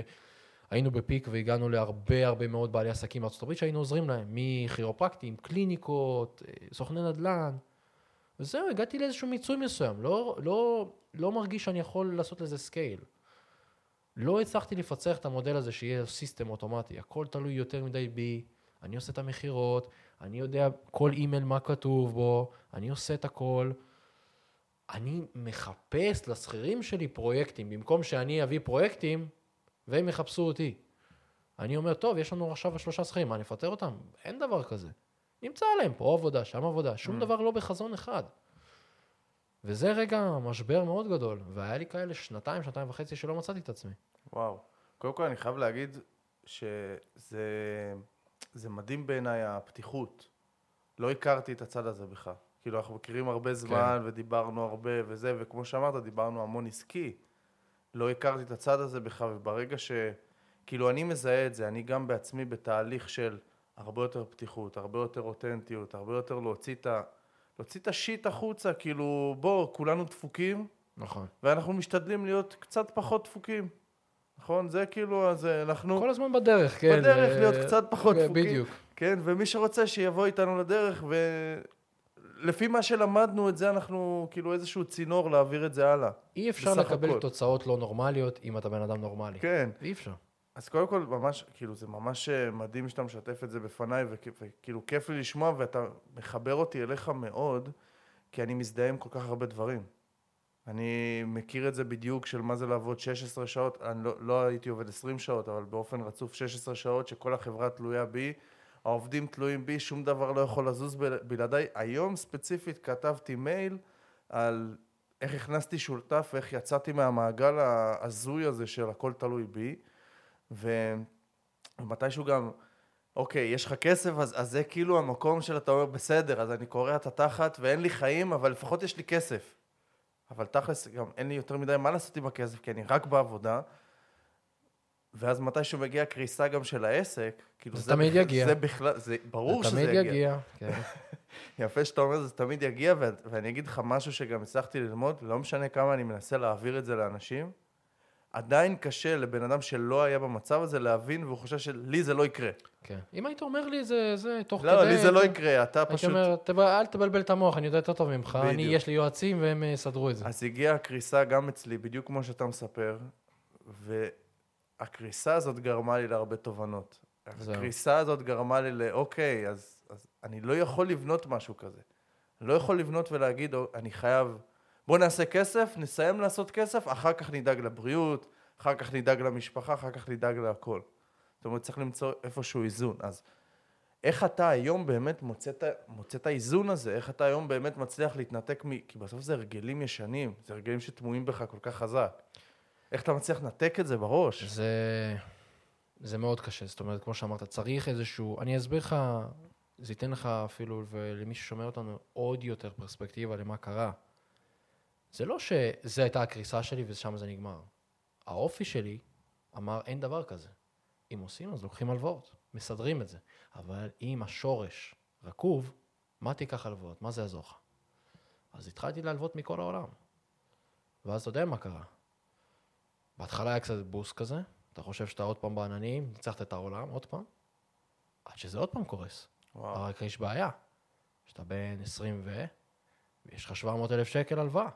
S1: היינו ב peak והגענו להרבה הרבה מאוד בעלי עסקים בארצות הברית שהיינו עוזרים להם, מכירופרקטים, קליניקות, אה, סוכני נדל"ן. וזהו, הגעתי לאיזשהו מיצוי מסוים, לא, לא, לא מרגיש שאני יכול לעשות לזה scale. לא הצלחתי לפצח את המודל הזה שיהיה סיסטם אוטומטי, הכל תלוי יותר מדי בי, אני עושה את המכירות, אני יודע כל אימייל מה כתוב בו, אני עושה את הכל. אני מחפש לשכירים שלי פרויקטים, במקום שאני אביא פרויקטים והם יחפשו אותי. אני אומר, טוב, יש לנו עכשיו שלושה שכירים, מה, נפטר אותם? אין דבר כזה. נמצא להם פה עבודה, שם עבודה, שום mm. דבר לא בחזון אחד. וזה רגע משבר מאוד גדול, והיה לי כאלה שנתיים, שנתיים וחצי שלא מצאתי את עצמי.
S2: וואו. קודם כל אני חייב להגיד שזה זה מדהים בעיניי הפתיחות. לא הכרתי את הצד הזה בך. כאילו, אנחנו מכירים הרבה זמן, כן. ודיברנו הרבה וזה, וכמו שאמרת, דיברנו המון עסקי. לא הכרתי את הצד הזה בך, וברגע ש... כאילו, אני מזהה את זה, אני גם בעצמי בתהליך של הרבה יותר פתיחות, הרבה יותר אותנטיות, הרבה יותר להוציא את ה... להוציא את השיט החוצה, כאילו, בוא, כולנו דפוקים.
S1: נכון.
S2: ואנחנו משתדלים להיות קצת פחות דפוקים. נכון? זה כאילו, אז אנחנו...
S1: כל הזמן בדרך, כן.
S2: בדרך. להיות קצת פחות
S1: דפוקים. בדיוק.
S2: כן, ומי שרוצה שיבוא איתנו לדרך, ולפי מה שלמדנו את זה, אנחנו כאילו איזשהו צינור להעביר את זה הלאה.
S1: אי אפשר לקבל הכל. תוצאות לא נורמליות אם אתה בן אדם נורמלי.
S2: כן.
S1: אי אפשר.
S2: אז קודם כל, ממש, כאילו, זה ממש אה, מדהים שאתה משתף את זה בפניי, וכאילו, כיף לי לשמוע, ואתה מחבר אותי אליך מאוד, כי אני מזדהה עם כל כך הרבה דברים. אני מכיר את זה בדיוק של מה זה לעבוד 16 שעות, אני לא, לא הייתי עובד 20 שעות, אבל באופן רצוף 16 שעות שכל החברה תלויה בי, העובדים תלויים בי, שום דבר לא יכול לזוז בלעדיי. היום ספציפית כתבתי מייל על איך הכנסתי שותף ואיך יצאתי מהמעגל ההזוי הזה של הכל תלוי בי. ומתישהו גם, אוקיי, יש לך כסף, אז, אז זה כאילו המקום של אתה אומר, בסדר, אז אני קורע את התחת ואין לי חיים, אבל לפחות יש לי כסף. אבל תכלס, גם אין לי יותר מדי מה לעשות עם הכסף, כי אני רק בעבודה. ואז מתישהו מגיע קריסה גם של העסק, כאילו
S1: זה, זה תמיד בכ... יגיע.
S2: זה בכלל, זה ברור שזה יגיע.
S1: זה תמיד יגיע, כן.
S2: יפה שאתה אומר, זה תמיד יגיע, ו- ואני אגיד לך משהו שגם הצלחתי ללמוד, לא משנה כמה אני מנסה להעביר את זה לאנשים, עדיין קשה לבן אדם שלא היה במצב הזה להבין, והוא חושב שלי זה לא יקרה.
S1: כן. אם היית אומר לי זה, זה תוך
S2: לא,
S1: כדי...
S2: לי זה לא
S1: הייתי-
S2: יקרה, אתה
S1: הייתי
S2: פשוט...
S1: אומר, "תב- אל תבלבל את המוח, אני יודע יותר טוב ממך. אני,
S2: בדיוק.
S1: יש לי יועצים והם אה, יסדרו את זה.
S2: אז הגיעה הקריסה גם אצלי, בדיוק כמו שאתה מספר, והקריסה הזאת גרמה לי להרבה תובנות.
S1: זהו.
S2: הקריסה הזאת גרמה לי ל... אוקיי, אז, אז אני לא יכול לבנות משהו כזה. אני לא יכול לבנות ולהגיד, "או, אני חייב... בוא נעשה כסף, נסיים לעשות כסף, אחר כך נדאג לבריאות, אחר כך נדאג למשפחה, אחר כך נדאג להכל. זאת אומרת, צריך למצוא איפשהו איזון. אז איך אתה היום באמת מוצא את האיזון הזה? איך אתה היום באמת מצליח להתנתק מ... כי בסוף זה הרגלים ישנים, זה הרגלים שטמונים בך כל כך חזק. איך אתה מצליח לנתק את זה בראש?
S1: זה, זה מאוד קשה. זאת אומרת, כמו שאמרת, צריך איזשהו... אני אסביר לך, זה ייתן לך אפילו, ולמי ששומע אותנו, עוד יותר פרספקטיבה למה קרה. זה לא שזו הייתה הקריסה שלי ושם זה נגמר. האופי שלי אמר, אין דבר כזה. אם עושים, אז לוקחים הלוואות, מסדרים את זה. אבל אם השורש רקוב, מה תיקח הלוואות? מה זה יעזור לך? אז התחלתי להלוות מכל העולם. ואז אתה יודע מה קרה. בהתחלה היה קצת בוסט כזה, אתה חושב שאתה עוד פעם בעננים, ניצחת את העולם, עוד פעם, עד שזה עוד פעם קורס.
S2: וואו.
S1: רק יש בעיה, שאתה בן 20 ו... ויש לך 700 אלף שקל הלוואה.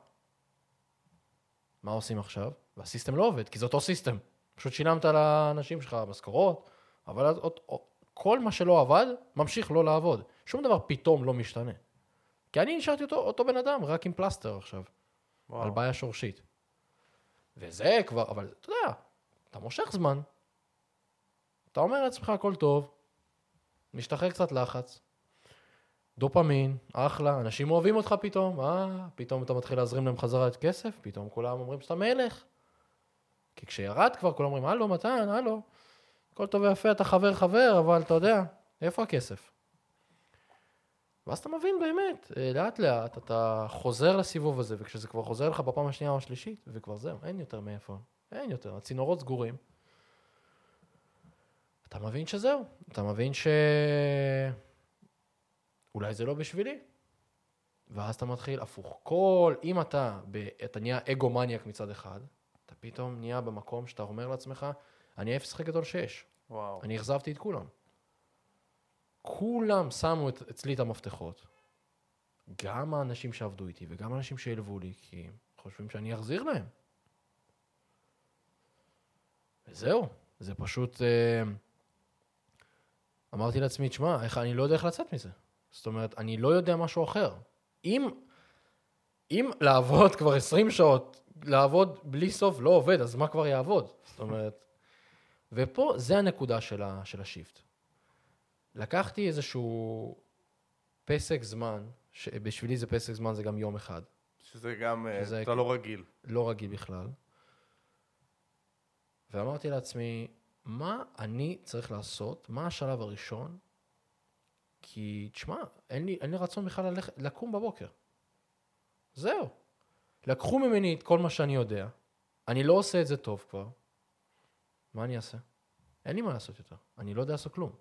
S1: מה עושים עכשיו? והסיסטם לא עובד, כי זה אותו סיסטם. פשוט שילמת לאנשים שלך משכורות, אבל עוד- עוד- כל מה שלא עבד, ממשיך לא לעבוד. שום דבר פתאום לא משתנה. כי אני נשארתי אותו, אותו בן אדם, רק עם פלסטר עכשיו.
S2: וואו.
S1: על בעיה שורשית. וזה כבר, אבל אתה יודע, אתה מושך זמן. אתה אומר לעצמך, הכל טוב, משתחרר קצת לחץ, דופמין, אחלה, אנשים אוהבים אותך פתאום, אה, פתאום אתה מתחיל להזרים להם חזרה את כסף, פתאום כולם אומרים שאתה מלך. כי כשירד כבר, כולם אומרים, הלו, מתן, הלו, הכל טוב ויפה, אתה חבר חבר, אבל אתה יודע, איפה הכסף? ואז אתה מבין באמת, אה, לאט לאט אתה חוזר לסיבוב הזה, וכשזה כבר חוזר לך בפעם השנייה או השלישית, וכבר זהו, אין יותר מאיפה, אין יותר, הצינורות סגורים. אתה מבין שזהו, אתה מבין ש... אולי זה לא בשבילי. ואז אתה מתחיל הפוך. כל, אם אתה, ב, אתה נהיה אגו-מניאק מצד אחד, אתה פתאום נהיה במקום שאתה אומר לעצמך, אני הכי גדול שיש.
S2: וואו.
S1: אני אכזבתי את כולם. כולם שמו את, אצלי את המפתחות. גם האנשים שעבדו איתי וגם האנשים שהלוו לי, כי הם חושבים שאני אחזיר להם. וזהו, זה פשוט... אה, אמרתי לעצמי, תשמע, אני לא יודע איך לצאת מזה. זאת אומרת, אני לא יודע משהו אחר. אם, אם לעבוד כבר 20 שעות, לעבוד בלי סוף לא עובד, אז מה כבר יעבוד? זאת אומרת, ופה, זה הנקודה של, ה, של השיפט. לקחתי איזשהו פסק זמן, שבשבילי זה פסק זמן, זה גם יום אחד,
S2: שזה גם, אה,
S1: שזה-
S2: אתה לא רגיל.
S1: לא רגיל בכלל. ואמרתי לעצמי, מה אני צריך לעשות? מה השלב הראשון? כי, תשמע, אין לי, אין לי רצון בכלל ללכת, לקום בבוקר. זהו. לקחו ממני את כל מה שאני יודע, אני לא עושה את זה טוב כבר. מה אני אעשה? אין לי מה לעשות יותר. אני לא יודע לעשות כלום.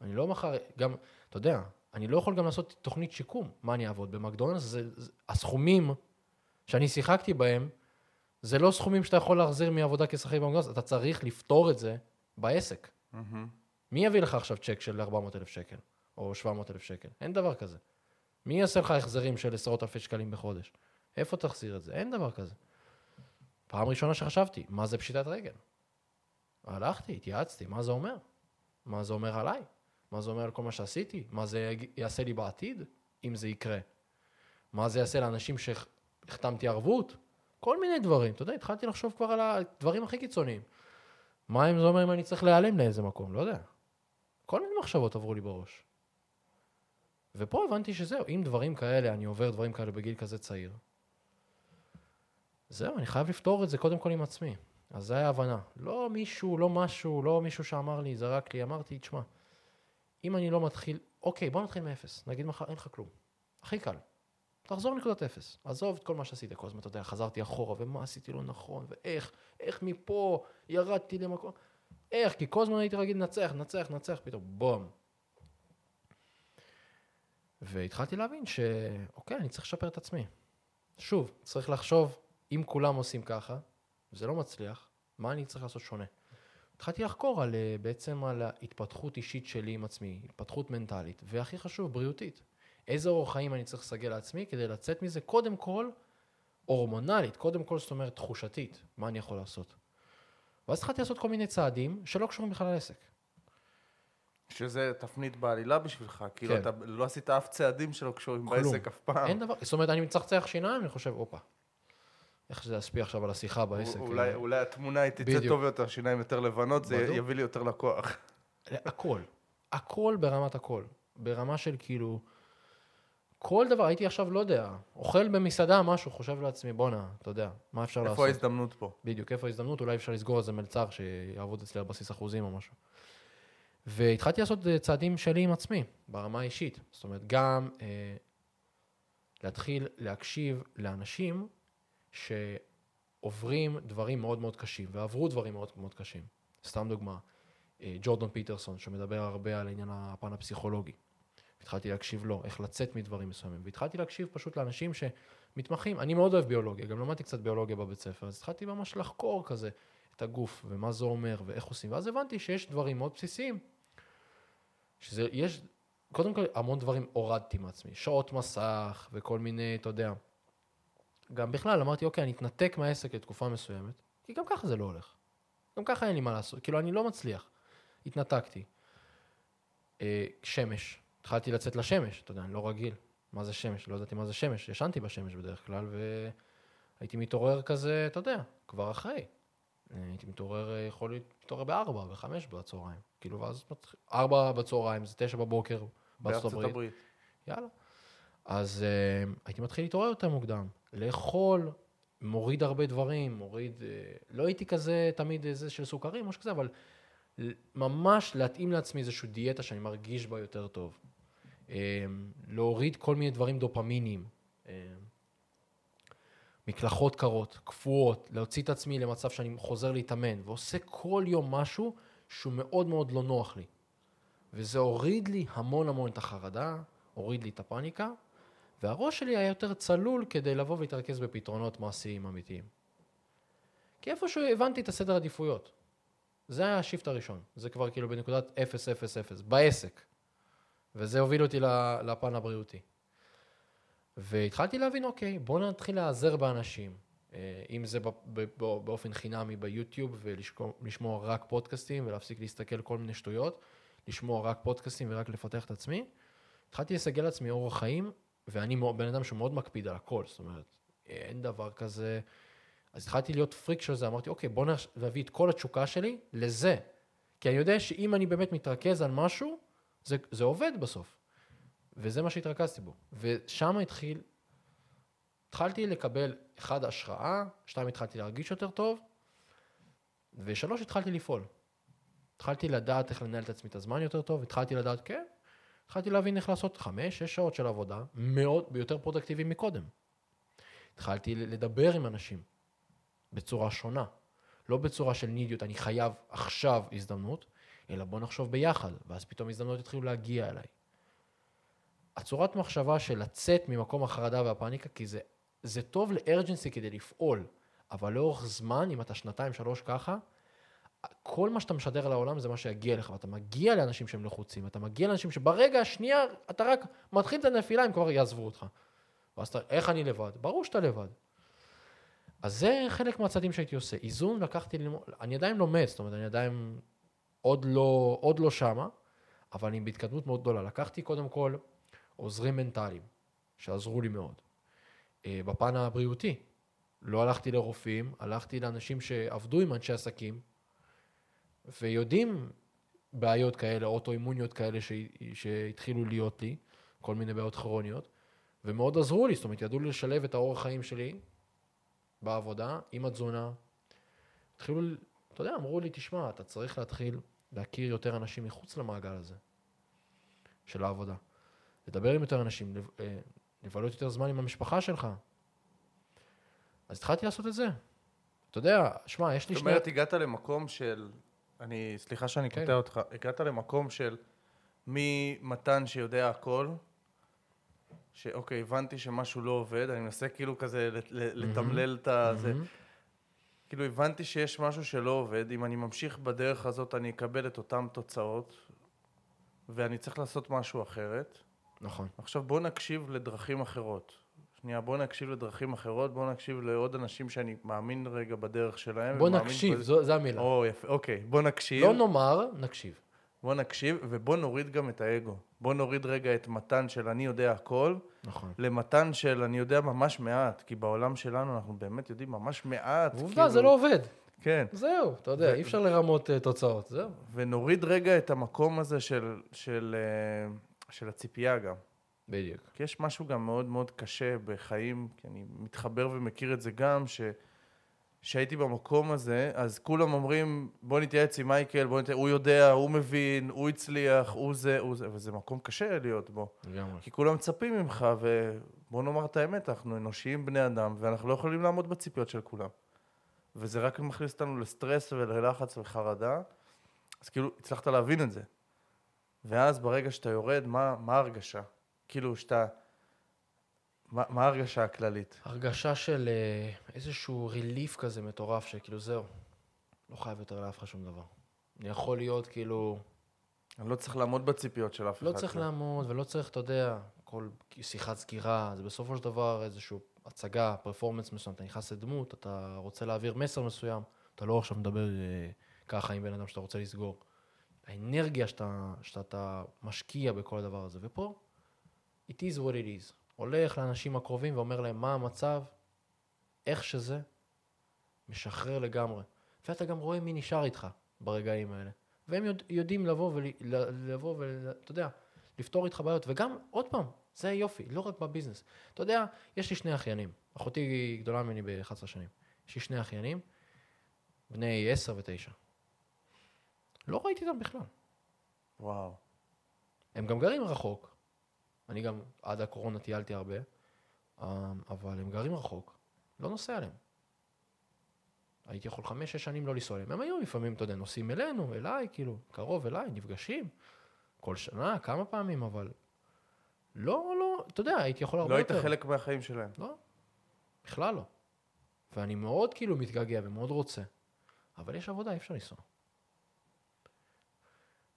S1: אני לא מחר, גם, אתה יודע, אני לא יכול גם לעשות תוכנית שיקום. מה אני אעבוד? במקדונלדס? זה, זה, הסכומים שאני שיחקתי בהם, זה לא סכומים שאתה יכול להחזיר מעבודה כשחק במקדונלדס, אתה צריך לפתור את זה בעסק.
S2: מהמם.
S1: מי יביא לך עכשיו צ'ק של 400,000 שקל, או 700,000 שקל? אין דבר כזה. מי יעשה לך החזרים של עשרות אלפי שקלים בחודש? איפה תחזיר את זה? אין דבר כזה. פעם ראשונה שחשבתי, מה זה פשיטת רגל? הלכתי, התייעצתי, מה זה אומר? מה זה אומר עליי? מה זה אומר על כל מה שעשיתי? מה זה יעשה לי בעתיד, אם זה יקרה? מה זה יעשה לאנשים שהחתמתי ערבות? כל מיני דברים. אתה יודע, התחלתי לחשוב כבר על הדברים הכי קיצוניים. מה אם זה אומר אם אני צריך להיעלם לאיזה מקום? לא יודע. כל מיני מחשבות עברו לי בראש. ופה הבנתי שזהו, אם דברים כאלה, אני עובר דברים כאלה בגיל כזה צעיר, זהו, אני חייב לפתור את זה קודם כל עם עצמי. אז זו היה ההבנה. לא מישהו, לא משהו, לא מישהו שאמר לי, זרק לי, אמרתי, תשמע, אם אני לא מתחיל, אוקיי, בוא נתחיל מאפס. נגיד מחר, אין לך כלום. הכי קל. תחזור לנקודת אפס. עזוב את כל מה שעשית. כל הזמן, אתה יודע, חזרתי אחורה, ומה עשיתי לא נכון, ואיך, איך מפה ירדתי למקום. איך? כי כל הזמן הייתי רגיל לנצח, נצח, נצח, פתאום בום. והתחלתי להבין שאוקיי, אני צריך לשפר את עצמי. שוב, צריך לחשוב, אם כולם עושים ככה, זה לא מצליח, מה אני צריך לעשות שונה? התחלתי לחקור על, אה, בעצם על ההתפתחות אישית שלי עם עצמי, התפתחות מנטלית, והכי חשוב, בריאותית. איזה אורח חיים אני צריך לסגל לעצמי כדי לצאת מזה, קודם כל, הורמונלית, קודם כל, זאת אומרת, תחושתית, מה אני יכול לעשות. ואז התחלתי לעשות כל מיני צעדים שלא קשורים בכלל לעסק.
S2: שזה תפנית בעלילה בשבילך, כאילו
S1: כן.
S2: אתה לא עשית אף צעדים שלא קשורים
S1: כלום.
S2: בעסק אף פעם.
S1: אין דבר, זאת אומרת, אני מצחצח שיניים, אני חושב, הופה, איך זה ישפיע עכשיו על השיחה בעסק.
S2: אולי,
S1: כאילו.
S2: אולי התמונה היא תצא. טוב יותר, שיניים יותר לבנות, זה
S1: בדיוק.
S2: יביא לי יותר לקוח.
S1: הכל. הכל ברמת הכל. ברמה של כאילו, כל דבר, הייתי עכשיו, לא יודע, אוכל במסעדה משהו, חושב לעצמי, בואנה, אתה יודע, מה אפשר לעשות?
S2: איפה ההזדמנות פה?
S1: בדיוק, איפה ההזדמנות? אולי אפשר לסגור איזה מלצר שיעבוד אצלי על בסיס אחוזים או משהו. והתחלתי לעשות אה, צעדים שלי עם עצמי, ברמה האישית. זאת אומרת, גם אה, להתחיל להקשיב לאנשים שעוברים דברים מאוד מאוד קשים, ועברו דברים מאוד מאוד קשים. סתם דוגמה, אה, ג'ורדון פיטרסון, שמדבר הרבה על עניין הפן הפסיכולוגי. התחלתי להקשיב לו, איך לצאת מדברים מסוימים, והתחלתי להקשיב פשוט לאנשים שמתמחים. אני מאוד אוהב ביולוגיה, גם למדתי קצת ביולוגיה בבית ספר, אז התחלתי ממש לחקור כזה את הגוף, ומה זה אומר, ואיך עושים, ואז הבנתי שיש דברים מאוד בסיסיים, שזה, יש, קודם כל, המון דברים הורדתי מעצמי, שעות מסך, וכל מיני, אתה יודע. גם בכלל, אמרתי, אוקיי, אני אתנתק מהעסק לתקופה מסוימת, כי גם ככה זה לא הולך. גם ככה אין לי מה לעשות, כאילו, אני לא מצליח. התנתקתי. אה, שמש, התחלתי לצאת לשמש, אתה יודע, אני לא רגיל. מה זה שמש? לא ידעתי מה זה שמש, ישנתי בשמש בדרך כלל, והייתי מתעורר כזה, אתה יודע, כבר אחרי. אה, הייתי מתעורר, אה, יכול להיות, מתעורר בארבע, בחמש בצהריים. כאילו, ואז מתחיל, ארבע בצהריים, זה תשע בבוקר בארצות הברית.
S2: הברית.
S1: יאללה. אז uh, הייתי מתחיל להתעורר יותר מוקדם, לאכול, מוריד הרבה דברים, מוריד, uh, לא הייתי כזה תמיד איזה של סוכרים, משהו כזה, אבל ממש להתאים לעצמי איזושהי דיאטה שאני מרגיש בה יותר טוב. Um, להוריד כל מיני דברים דופמיניים, um, מקלחות קרות, קפואות, להוציא את עצמי למצב שאני חוזר להתאמן, ועושה כל יום משהו שהוא מאוד מאוד לא נוח לי. וזה הוריד לי המון המון את החרדה, הוריד לי את הפאניקה, והראש שלי היה יותר צלול כדי לבוא ולהתרכז בפתרונות מעשיים אמיתיים. כי איפשהו הבנתי את הסדר עדיפויות. זה היה השיפט הראשון. זה כבר כאילו בנקודת 0-0-0, בעסק. וזה הוביל אותי לפן הבריאותי. והתחלתי להבין, אוקיי, בואו נתחיל להיעזר באנשים. אה, אם זה באופן חינמי ביוטיוב ולשמוע רק פודקאסטים ולהפסיק להסתכל כל מיני שטויות, לשמוע רק פודקאסטים ורק לפתח את עצמי. התחלתי לסגל לעצמי אורח חיים, ואני בן אדם שמאוד מקפיד על הכל, זאת אומרת, אין דבר כזה. אז התחלתי להיות פריק של זה, אמרתי, אוקיי, בוא נביא את כל התשוקה שלי לזה. כי אני יודע שאם אני באמת מתרכז על משהו, זה, זה עובד בסוף. וזה מה שהתרכזתי בו. ושם התחיל, התחלתי לקבל, אחד, השראה, שתיים, התחלתי להרגיש יותר טוב, ושלוש, התחלתי לפעול. התחלתי לדעת איך לנהל את עצמי את הזמן יותר טוב, התחלתי לדעת, כן, התחלתי להבין איך לעשות חמש, שש שעות של עבודה, מאוד, יותר פרודקטיביים מקודם. התחלתי לדבר עם אנשים בצורה שונה, לא בצורה של נידיות, אני חייב עכשיו הזדמנות, אלא בוא נחשוב ביחד, ואז פתאום הזדמנות יתחילו להגיע אליי. הצורת מחשבה של לצאת ממקום החרדה והפאניקה, כי זה, זה טוב לארג'נסי כדי לפעול, אבל לאורך זמן, אם אתה שנתיים, שלוש ככה, כל מה שאתה משדר לעולם זה מה שיגיע לך, ואתה מגיע לאנשים שהם לחוצים, אתה מגיע לאנשים שברגע השנייה אתה רק מתחיל את הנפילה, הם כבר יעזבו אותך. ואז אתה, איך אני לבד? ברור שאתה לבד. אז זה חלק מהצעדים שהייתי עושה. איזון לקחתי ללמוד, אני עדיין לומד, זאת אומרת, אני עדיין עוד לא, עוד לא שמה, אבל אני בהתקדמות מאוד גדולה. לקחתי קודם כל עוזרים מנטליים, שעזרו לי מאוד. אה, בפן הבריאותי, לא הלכתי לרופאים, הלכתי לאנשים שעבדו עם אנשי עסקים, ויודעים בעיות כאלה, אוטואימוניות כאלה. שהתחילו להיות לי, כל מיני בעיות כרוניות, ומאוד עזרו לי, זאת אומרת, ידעו לי לשלב את האורח חיים שלי בעבודה עם התזונה. התחילו, אתה יודע, אמרו לי, תשמע, אתה צריך להתחיל להכיר יותר אנשים מחוץ למעגל הזה של העבודה. לדבר עם יותר אנשים, אה, לבלות יותר זמן עם המשפחה שלך. אז התחלתי לעשות את זה. אתה יודע, שמע, יש לי
S2: זאת
S1: שני...
S2: אומרת, הגעת למקום של... אני, סליחה שאני
S1: כן.
S2: קוטע אותך. הגעת למקום של ממתן שיודע הכל, שאוקיי, הבנתי שמשהו לא עובד, אני מנסה כאילו כזה לתמלל את הזה. כאילו הבנתי שיש משהו שלא עובד, אם אני ממשיך בדרך הזאת אני אקבל את אותן תוצאות, ואני צריך לעשות משהו אחרת.
S1: נכון.
S2: עכשיו בוא נקשיב לדרכים אחרות. שנייה, בוא נקשיב לדרכים אחרות, בוא נקשיב לעוד אנשים שאני מאמין רגע בדרך שלהם.
S1: בוא נקשיב,
S2: בזה-
S1: זו, המילה.
S2: או, יפה, אוקיי, בוא נקשיב.
S1: לא נאמר, נקשיב.
S2: בוא נקשיב, ובוא נוריד גם את האגו. בוא נוריד רגע את מתן של אני יודע הכל,
S1: נכון.
S2: למתן של אני יודע ממש מעט, כי בעולם שלנו אנחנו באמת יודעים ממש מעט.
S1: עובדה,
S2: כאילו-
S1: זה לא עובד.
S2: כן,
S1: זהו, אתה יודע,
S2: ו-
S1: אי אפשר לרמות אה, תוצאות, זהו.
S2: ונוריד רגע את המקום הזה של, של, אה, של הציפייה גם.
S1: בדיוק.
S2: כי יש משהו גם מאוד מאוד קשה בחיים, כי אני מתחבר ומכיר את זה גם, ש... שהייתי במקום הזה, אז כולם אומרים, בוא נתייעץ עם מייקל, בוא נתייעץ, הוא יודע, הוא מבין, הוא הצליח, הוא זה, הוא זה, וזה מקום קשה להיות בו.
S1: לגמרי.
S2: כי כולם מצפים ממך, ובוא נאמר את האמת, אנחנו אנושיים בני אדם, ואנחנו לא יכולים לעמוד בציפיות של כולם. וזה רק מכניס אותנו לסטרס וללחץ וחרדה, אז כאילו, הצלחת להבין את זה. ואז ברגע שאתה יורד, מה, מה ההרגשה? כאילו, שאתה... מה, מה ההרגשה הכללית?
S1: הרגשה של אה, איזשהו ריליף כזה מטורף, שכאילו זהו, לא חייב יותר לאף אחד שום דבר. אני יכול להיות כאילו,
S2: אני לא צריך לעמוד בציפיות של אף אחד.
S1: לא צריך לעמוד ולא צריך, אתה יודע, כל שיחת סגירה, זה בסופו של דבר איזושהי הצגה, פרפורמנס מסוים, אתה נכנס לדמות, אתה רוצה להעביר מסר מסוים, אתה לא עכשיו מדבר אה, ככה עם בן אדם שאתה רוצה לסגור. האנרגיה שאתה, שאתה משקיע בכל הדבר הזה, ופה, it is what it is. הולך לאנשים הקרובים ואומר להם מה המצב, איך שזה, משחרר לגמרי. ואתה גם רואה מי נשאר איתך ברגעים האלה. והם יודע, יודעים לבוא ולבוא ואתה יודע, לפתור איתך בעיות. וגם, עוד פעם, זה היופי, לא רק בביזנס. אתה יודע, יש לי שני אחיינים. אחותי גדולה ממני ב-11 שנים. יש לי שני אחיינים, בני 10 ו-9. לא ראיתי אותם בכלל.
S2: וואו.
S1: הם גם גרים רחוק. אני גם עד הקורונה טיילתי הרבה, אה, אבל הם גרים רחוק. לא נוסע אליהם. הייתי יכול חמש-שש שנים לא לנסוע אליהם. הם היו לפעמים, אתה יודע, נוסעים אלינו, אליי, כאילו, קרוב אליי, נפגשים. כל שנה, כמה פעמים, אבל... לא, לא, אתה יודע, הייתי יכול הרבה
S2: לא היית
S1: יותר.
S2: חלק מהחיים שלהם.
S1: לא, בכלל לא. ואני מאוד כאילו מתגעגע ומאוד רוצה, אבל יש עבודה, אי אפשר לנסוע.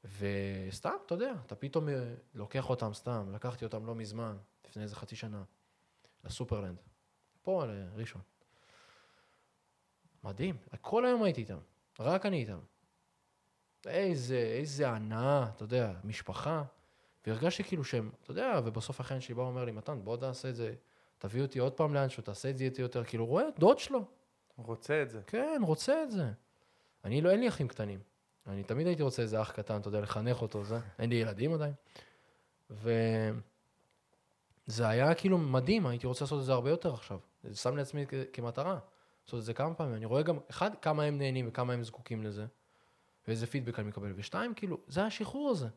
S1: וסתם, אתה יודע, אתה פתאום אה, לוקח אותם סתם, לקחתי אותם לא מזמן, לפני איזה חצי שנה, לסופרלנד, פה לראשון. מדהים, כל היום הייתי איתם, רק אני איתם. איזה, איזה הנאה, אתה יודע, משפחה. והרגשתי כאילו שהם, אתה יודע, ובסוף האחיין שלי בא ואומר לי, מתן, בוא תעשה את זה, תביא אותי עוד פעם לאנשהו, תעשה את זה איתי יותר, כאילו, רואה, דוד שלו,
S2: רוצה את זה.
S1: כן, רוצה את זה. אני לא, אין לי אחים קטנים. אני תמיד הייתי רוצה איזה אח קטן, אתה יודע, לחנך אותו, זה. אין לי ילדים עדיין. וזה היה כאילו מדהים, הייתי רוצה לעשות את זה הרבה יותר עכשיו. שם לעצמי כ- כמטרה, לעשות את זה כמה פעמים. אני רואה גם, אחד, כמה הם נהנים וכמה הם זקוקים לזה, ואיזה פידבק אני מקבל. ושתיים, כאילו, זה השחרור הזה.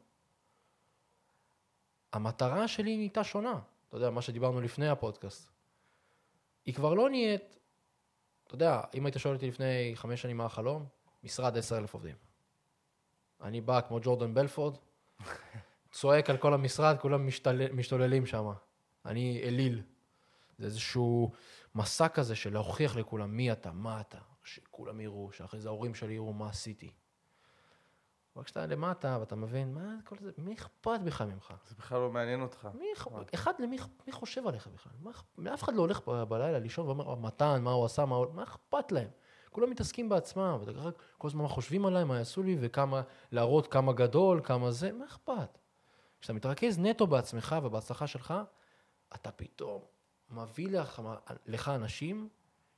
S1: המטרה שלי נהייתה שונה. אתה יודע, מה שדיברנו לפני הפודקאסט. היא כבר לא נהיית, אתה יודע, אם היית שואל אותי לפני חמש שנים מה החלום, משרד עשר אלף עובדים. אני בא כמו ג'ורדן בלפורד, צועק על כל המשרד, כולם משתל... משתוללים שם. אני אליל. זה איזשהו מסע כזה של להוכיח לכולם מי אתה, מה אתה, שכולם יראו, שאחרי זה ההורים שלי יראו מה עשיתי. אבל כשאתה למטה ואתה מבין, מה כל זה, מי אכפת בכלל ממך?
S2: זה בכלל לא מעניין אותך.
S1: מי, אכ- אחד, למי מי חושב עליך בכלל? מה, אף אחד לא הולך בלילה לישון ואומר, מתן, מה הוא עשה, מה, הוא- מה אכפת להם? כולם מתעסקים בעצמם, ואתה רק כל הזמן חושבים עליי, מה יעשו לי, וכמה, להראות כמה גדול, כמה זה, מה אכפת? כשאתה מתרכז נטו בעצמך ובהצלחה שלך, אתה פתאום מביא לך, לך אנשים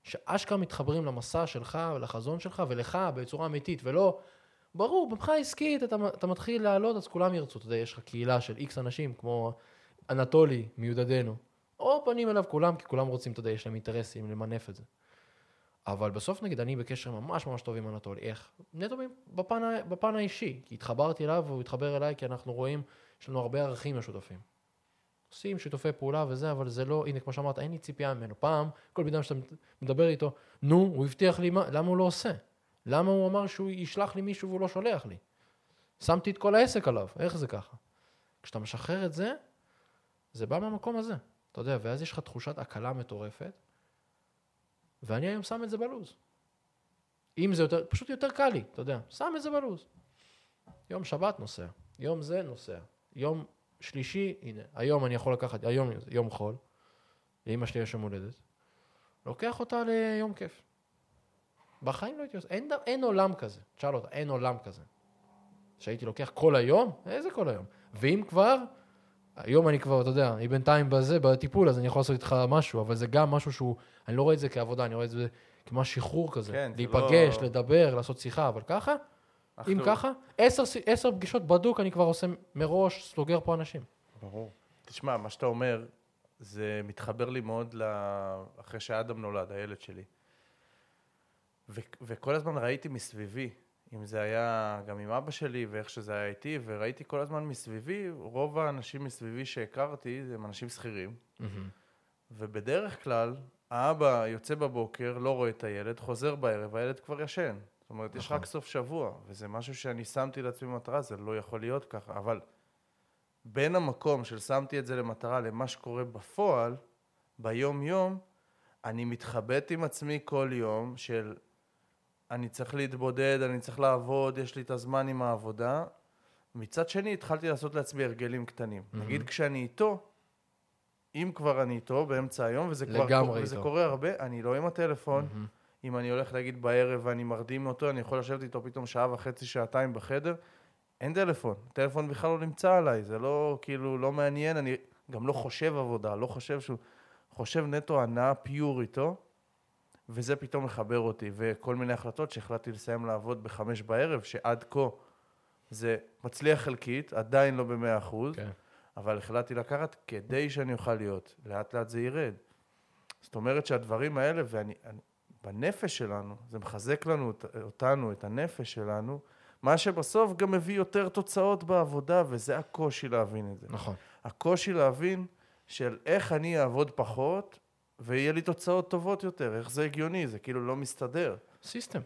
S1: שאשכרה מתחברים למסע שלך ולחזון שלך ולך בצורה אמיתית, ולא, ברור, מבחינה עסקית אתה, אתה מתחיל לעלות, אז כולם ירצו, אתה יודע, יש לך קהילה של איקס אנשים, כמו אנטולי מיודדנו, או פונים אליו כולם, כי כולם רוצים, אתה יודע, יש להם אינטרסים למנף את זה. אבל בסוף נגיד אני בקשר ממש ממש טוב עם אנטולי, איך? נטו בפן, בפן האישי, כי התחברתי אליו והוא התחבר אליי, כי אנחנו רואים, יש לנו הרבה ערכים משותפים. עושים שיתופי פעולה וזה, אבל זה לא, הנה, כמו שאמרת, אין לי ציפייה ממנו. פעם, כל בן שאתה מדבר איתו, נו, הוא הבטיח לי, מה, למה הוא לא עושה? למה הוא אמר שהוא ישלח לי מישהו והוא לא שולח לי? שמתי את כל העסק עליו, איך זה ככה? כשאתה משחרר את זה, זה בא מהמקום הזה, אתה יודע, ואז יש לך תחושת הקלה מטורפת, ואני היום שם את זה בלוז. אם זה יותר, פשוט יותר קל לי, אתה יודע, שם את זה בלו"ז. יום שבת נוסע, יום זה נוסע, יום שלישי, הנה, היום אני יכול לקחת, היום יום חול, לאמא שלי יש יום הולדת, לוקח אותה ליום כיף. בחיים לא הייתי עושה, אין, אין עולם כזה, תשאל אותה, אין עולם כזה. שהייתי לוקח כל היום? איזה כל היום? ואם כבר, היום אני כבר, אתה יודע, היא בינתיים בזה, בטיפול, אז אני יכול לעשות איתך משהו, אבל זה גם משהו שהוא, אני לא רואה את זה כעבודה, אני רואה את זה כמו שחרור כזה.
S2: כן,
S1: להיפגש,
S2: לא-
S1: לדבר, לעשות שיחה, אבל ככה, אם ככה, עשר, עשר פגישות בדוק אני כבר עושה מראש, סוגר פה אנשים.
S2: ברור. תשמע, מה שאתה אומר, זה מתחבר לי מאוד ל... אחרי שאדם נולד, הילד שלי. ו- וכל הזמן ראיתי מסביבי, אם זה היה גם עם אבא שלי ואיך שזה היה איתי, וראיתי כל הזמן מסביבי, רוב האנשים מסביבי שהכרתי הם אנשים שכירים, ובדרך כלל, האבא יוצא בבוקר, לא רואה את הילד, חוזר בערב, הילד כבר ישן. זאת אומרת, יש
S1: נכון.
S2: רק סוף שבוע, וזה משהו שאני שמתי לעצמי מטרה, זה לא יכול להיות ככה, אבל בין המקום של שמתי את זה למטרה למה שקורה בפועל, ביום-יום, אני מתחבט עם עצמי כל יום של אני צריך להתבודד, אני צריך לעבוד, יש לי את הזמן עם העבודה. מצד שני, התחלתי לעשות לעצמי הרגלים קטנים.
S1: מהמם.
S2: נגיד כשאני איתו, אם כבר אני איתו באמצע היום, וזה כבר קורה, וזה. קורה הרבה, אני לא עם הטלפון.
S1: מהמם.
S2: אם אני הולך להגיד בערב ואני מרדים אותו, אני יכול לשבת איתו פתאום שעה וחצי, שעתיים בחדר, אין טלפון. טלפון בכלל לא נמצא עליי, זה לא, כאילו, לא מעניין, אני גם לא חושב עבודה, לא חושב שהוא... חושב נטו הנאה פיור איתו, וזה פתאום מחבר אותי. וכל מיני החלטות שהחלטתי לסיים לעבוד בחמש בערב, שעד כה זה מצליח חלקית, עדיין לא במאה אחוז,
S1: כן.
S2: אבל החלטתי לקחת כדי שאני אוכל להיות. לאט לאט זה ירד. זאת אומרת שהדברים האלה, ואני, אני, בנפש שלנו, זה מחזק לנו אות- אותנו, את הנפש שלנו, מה שבסוף גם מביא יותר תוצאות בעבודה, וזה הקושי להבין את זה.
S1: נכון.
S2: הקושי להבין של איך אני אעבוד פחות, ויהיה לי תוצאות טובות יותר, איך זה הגיוני, זה כאילו לא מסתדר.
S1: system.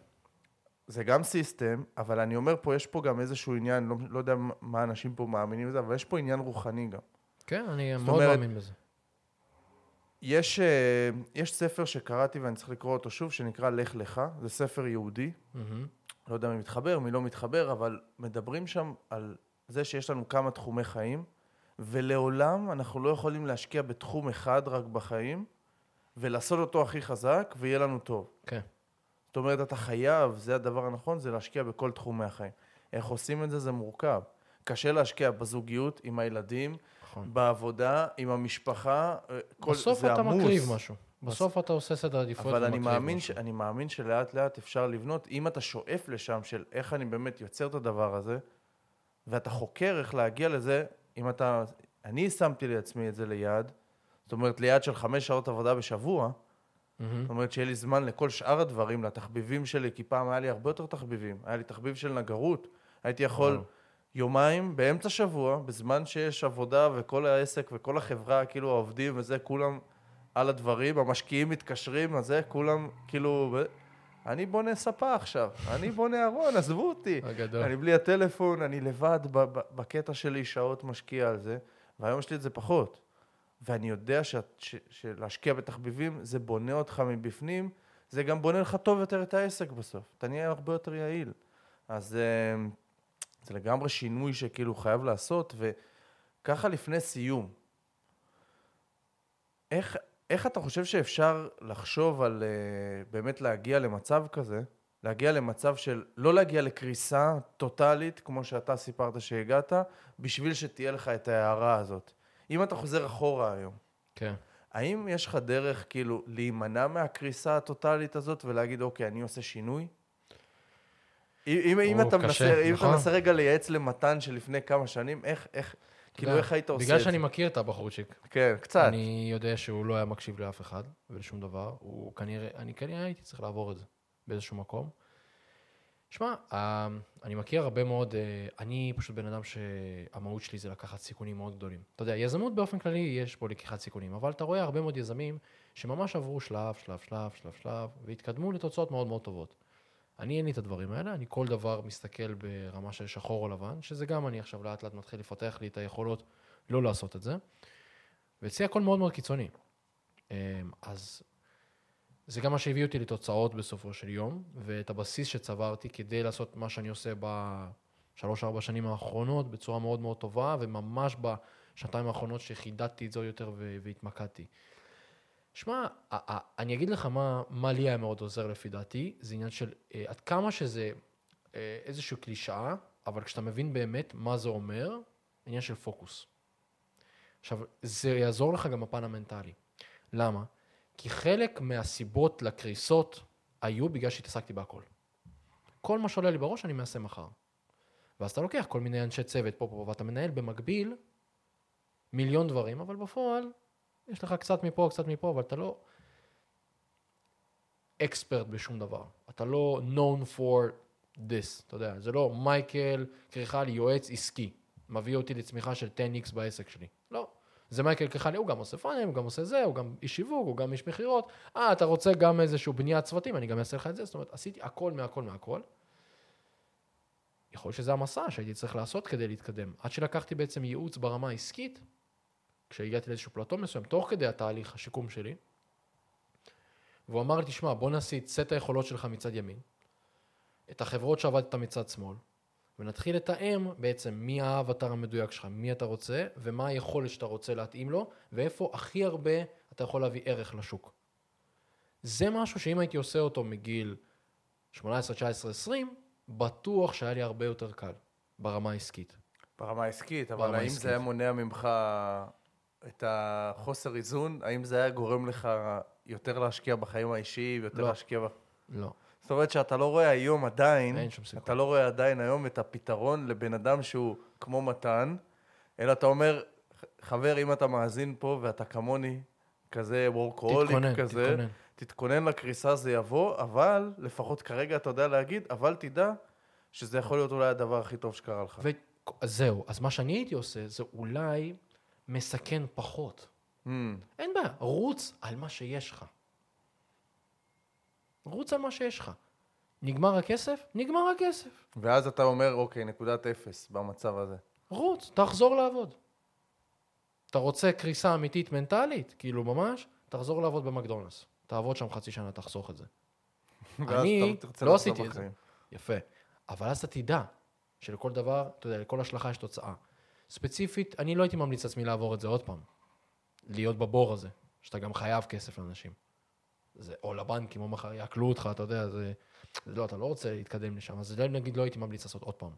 S2: זה גם system, אבל אני אומר פה, יש פה גם איזשהו עניין, לא, לא יודע מה אנשים פה מאמינים בזה, אבל יש פה עניין רוחני גם.
S1: כן, אני מאוד
S2: אומרת-
S1: מאמין בזה.
S2: יש, אה, יש ספר שקראתי ואני צריך לקרוא אותו שוב, שנקרא לך לך, זה ספר יהודי,
S1: מהמם.
S2: לא יודע מי מתחבר, מי לא מתחבר, אבל מדברים שם על זה שיש לנו כמה תחומי חיים, ולעולם אנחנו לא יכולים להשקיע בתחום אחד רק בחיים, ולעשות אותו הכי חזק, ויהיה לנו טוב.
S1: כן.
S2: זאת אומרת, אתה חייב, זה הדבר הנכון, זה להשקיע בכל תחומי החיים. איך עושים את זה? זה מורכב. קשה להשקיע בזוגיות, עם הילדים,
S1: נכון.
S2: בעבודה, עם המשפחה, אה, כל,
S1: בסוף
S2: זה
S1: אתה
S2: עמוס.
S1: מקריב משהו. בסוף אתה עושה סדר עדיפויות
S2: אבל אני מאמין, ש...
S1: משהו.
S2: אני מאמין שלאט לאט אפשר לבנות, אם אתה שואף לשם של איך אני באמת יוצר את הדבר הזה, ואתה חוקר איך להגיע לזה, אם אתה... אני שמתי לעצמי את זה ליעד, זאת אומרת ליעד של חמש שעות עבודה בשבוע,
S1: מהמם.
S2: זאת אומרת שיהיה לי זמן לכל שאר הדברים, לתחביבים שלי, כי פעם היה לי הרבה יותר תחביבים. היה לי תחביב של נגרות, הייתי יכול
S1: וואו.
S2: יומיים באמצע שבוע, בזמן שיש עבודה וכל העסק וכל החברה, כאילו העובדים וזה, כולם על הדברים, המשקיעים מתקשרים, אז זה, כולם כאילו... אני בונה ספה עכשיו, אני בונה ארון, עזבו אותי.
S1: הגדול.
S2: אני בלי הטלפון, אני לבד בקטע שלי שעות משקיע על זה, והיום יש לי את זה פחות. ואני יודע שלהשקיע בתחביבים זה בונה אותך מבפנים, זה גם בונה לך טוב יותר את העסק בסוף. אתה נהיה הרבה יותר יעיל. אז אה, זה לגמרי שינוי שכאילו חייב לעשות, וככה לפני סיום. איך, איך אתה חושב שאפשר לחשוב על uh, באמת להגיע למצב כזה, להגיע למצב של לא להגיע לקריסה טוטאלית, כמו שאתה סיפרת שהגעת, בשביל שתהיה לך את ההערה הזאת. אם אתה חוזר אחורה היום,
S1: כן.
S2: האם יש לך דרך כאילו להימנע מהקריסה הטוטאלית הזאת ולהגיד, אוקיי, אני עושה שינוי? אם, אם, אתה,
S1: קשה,
S2: מנסה, אם
S1: נכון.
S2: אתה מנסה רגע לייעץ למתן שלפני כמה שנים, איך, איך, כאילו,
S1: יודע,
S2: איך היית עושה
S1: בגלל
S2: את זה?
S1: שאני מכיר את הבחורצ'יק.
S2: כן, קצת.
S1: אני יודע שהוא לא היה מקשיב לאף אחד ולשום דבר. הוא כנראה, אני כנראה הייתי צריך לעבור את זה באיזשהו מקום. שמע, אה, אני מכיר הרבה מאוד, אה, אני פשוט בן אדם שהמהות שלי זה לקחת סיכונים מאוד גדולים. אתה יודע, יזמות באופן כללי יש פה לקיחת סיכונים, אבל אתה רואה הרבה מאוד יזמים שממש עברו שלב, שלב, שלב, שלב, שלב, והתקדמו לתוצאות מאוד מאוד טובות. אני אין לי את הדברים האלה, אני כל דבר מסתכל ברמה של שחור או לבן, שזה גם אני עכשיו לאט לאט מתחיל לפתח לי את היכולות לא לעשות את זה. ואצלי הכל מאוד מאוד קיצוני. אמ, אז זה גם מה שהביא אותי לתוצאות בסופו של יום, ואת הבסיס שצברתי כדי לעשות מה שאני עושה בשלוש-ארבע שנים האחרונות בצורה מאוד מאוד טובה, וממש בשנתיים האחרונות שחידדתי את זה יותר והתמקדתי. שמע, אני אגיד לך מה, מה לי היה מאוד עוזר לפי דעתי, זה עניין של אה, עד כמה שזה אה, איזושהי קלישאה, אבל כשאתה מבין באמת מה זה אומר, עניין של פוקוס. עכשיו, זה יעזור לך גם בפן המנטלי. למה? כי חלק מהסיבות לקריסות היו בגלל שהתעסקתי בהכל. כל מה שעולה לי בראש אני מנסה מחר. ואז אתה לוקח כל מיני אנשי צוות פה פה, ואתה מנהל במקביל מיליון דברים, אבל בפועל יש לך קצת מפה, קצת מפה, אבל אתה לא אקספרט בשום דבר. אתה לא known for this, אתה יודע, זה לא מייקל קריכלי, יועץ עסקי, מביא אותי לצמיחה של 10x בעסק שלי. לא. זה מייקל קריכלי, הוא גם עושה פאנלים, הוא גם עושה זה, הוא גם איש שיווק, הוא גם איש מכירות. אה, אתה רוצה גם איזשהו בניית צוותים, אני גם אעשה לך את זה. זאת אומרת, עשיתי הכל מהכל מהכל. יכול להיות שזה המסע שהייתי צריך לעשות כדי להתקדם. עד שלקחתי בעצם ייעוץ ברמה העסקית, כשהגעתי לאיזשהו פלטו מסוים, תוך כדי התהליך השיקום שלי, והוא אמר לי, תשמע, בוא נעשי את סט היכולות שלך מצד ימין, את החברות שעבדת מצד שמאל, ונתחיל לתאם בעצם מי האבטר המדויק שלך, מי אתה רוצה, ומה היכולת שאתה רוצה להתאים לו, ואיפה הכי הרבה אתה יכול להביא ערך לשוק. זה משהו שאם הייתי עושה אותו מגיל 18, 19, 20, בטוח שהיה לי הרבה יותר קל ברמה העסקית.
S2: ברמה העסקית, אבל האם העסקית. זה היה מונע ממך את החוסר איזון? האם זה היה גורם לך יותר להשקיע בחיים האישיים, יותר לא. להשקיע ב...
S1: לא.
S2: זאת אומרת שאתה לא רואה היום עדיין,
S1: אין שום סיכוי.
S2: אתה לא רואה עדיין היום את הפתרון לבן אדם שהוא כמו מתן, אלא אתה אומר, חבר, אם אתה מאזין פה ואתה כמוני, כזה וורקהוליק כזה, תתכונן. תתכונן לקריסה, זה יבוא, אבל לפחות כרגע אתה יודע להגיד, אבל תדע שזה יכול להיות אולי הדבר הכי טוב שקרה לך.
S1: וזהו, אז מה שאני הייתי עושה, זה אולי מסכן פחות. Mm. אין בעיה, רוץ על מה שיש לך. רוץ על מה שיש לך. נגמר הכסף? נגמר הכסף.
S2: ואז אתה אומר, אוקיי, נקודת אפס במצב הזה.
S1: רוץ, תחזור לעבוד. אתה רוצה קריסה אמיתית מנטלית? כאילו, ממש, תחזור לעבוד במקדונלדס. תעבוד שם חצי שנה, תחסוך את זה. אני לא עשיתי את זה. יפה. אבל אז אתה תדע שלכל דבר, אתה יודע, לכל השלכה יש תוצאה. ספציפית, אני לא הייתי ממליץ לעצמי לעבור את זה עוד פעם. להיות בבור הזה, שאתה גם חייב כסף לאנשים. זה או לבנקים, או מחר יעקלו אותך, אתה יודע, זה... זה לא, אתה לא רוצה להתקדם לשם, אז זה נגיד לא הייתי ממליץ לעשות עוד פעם,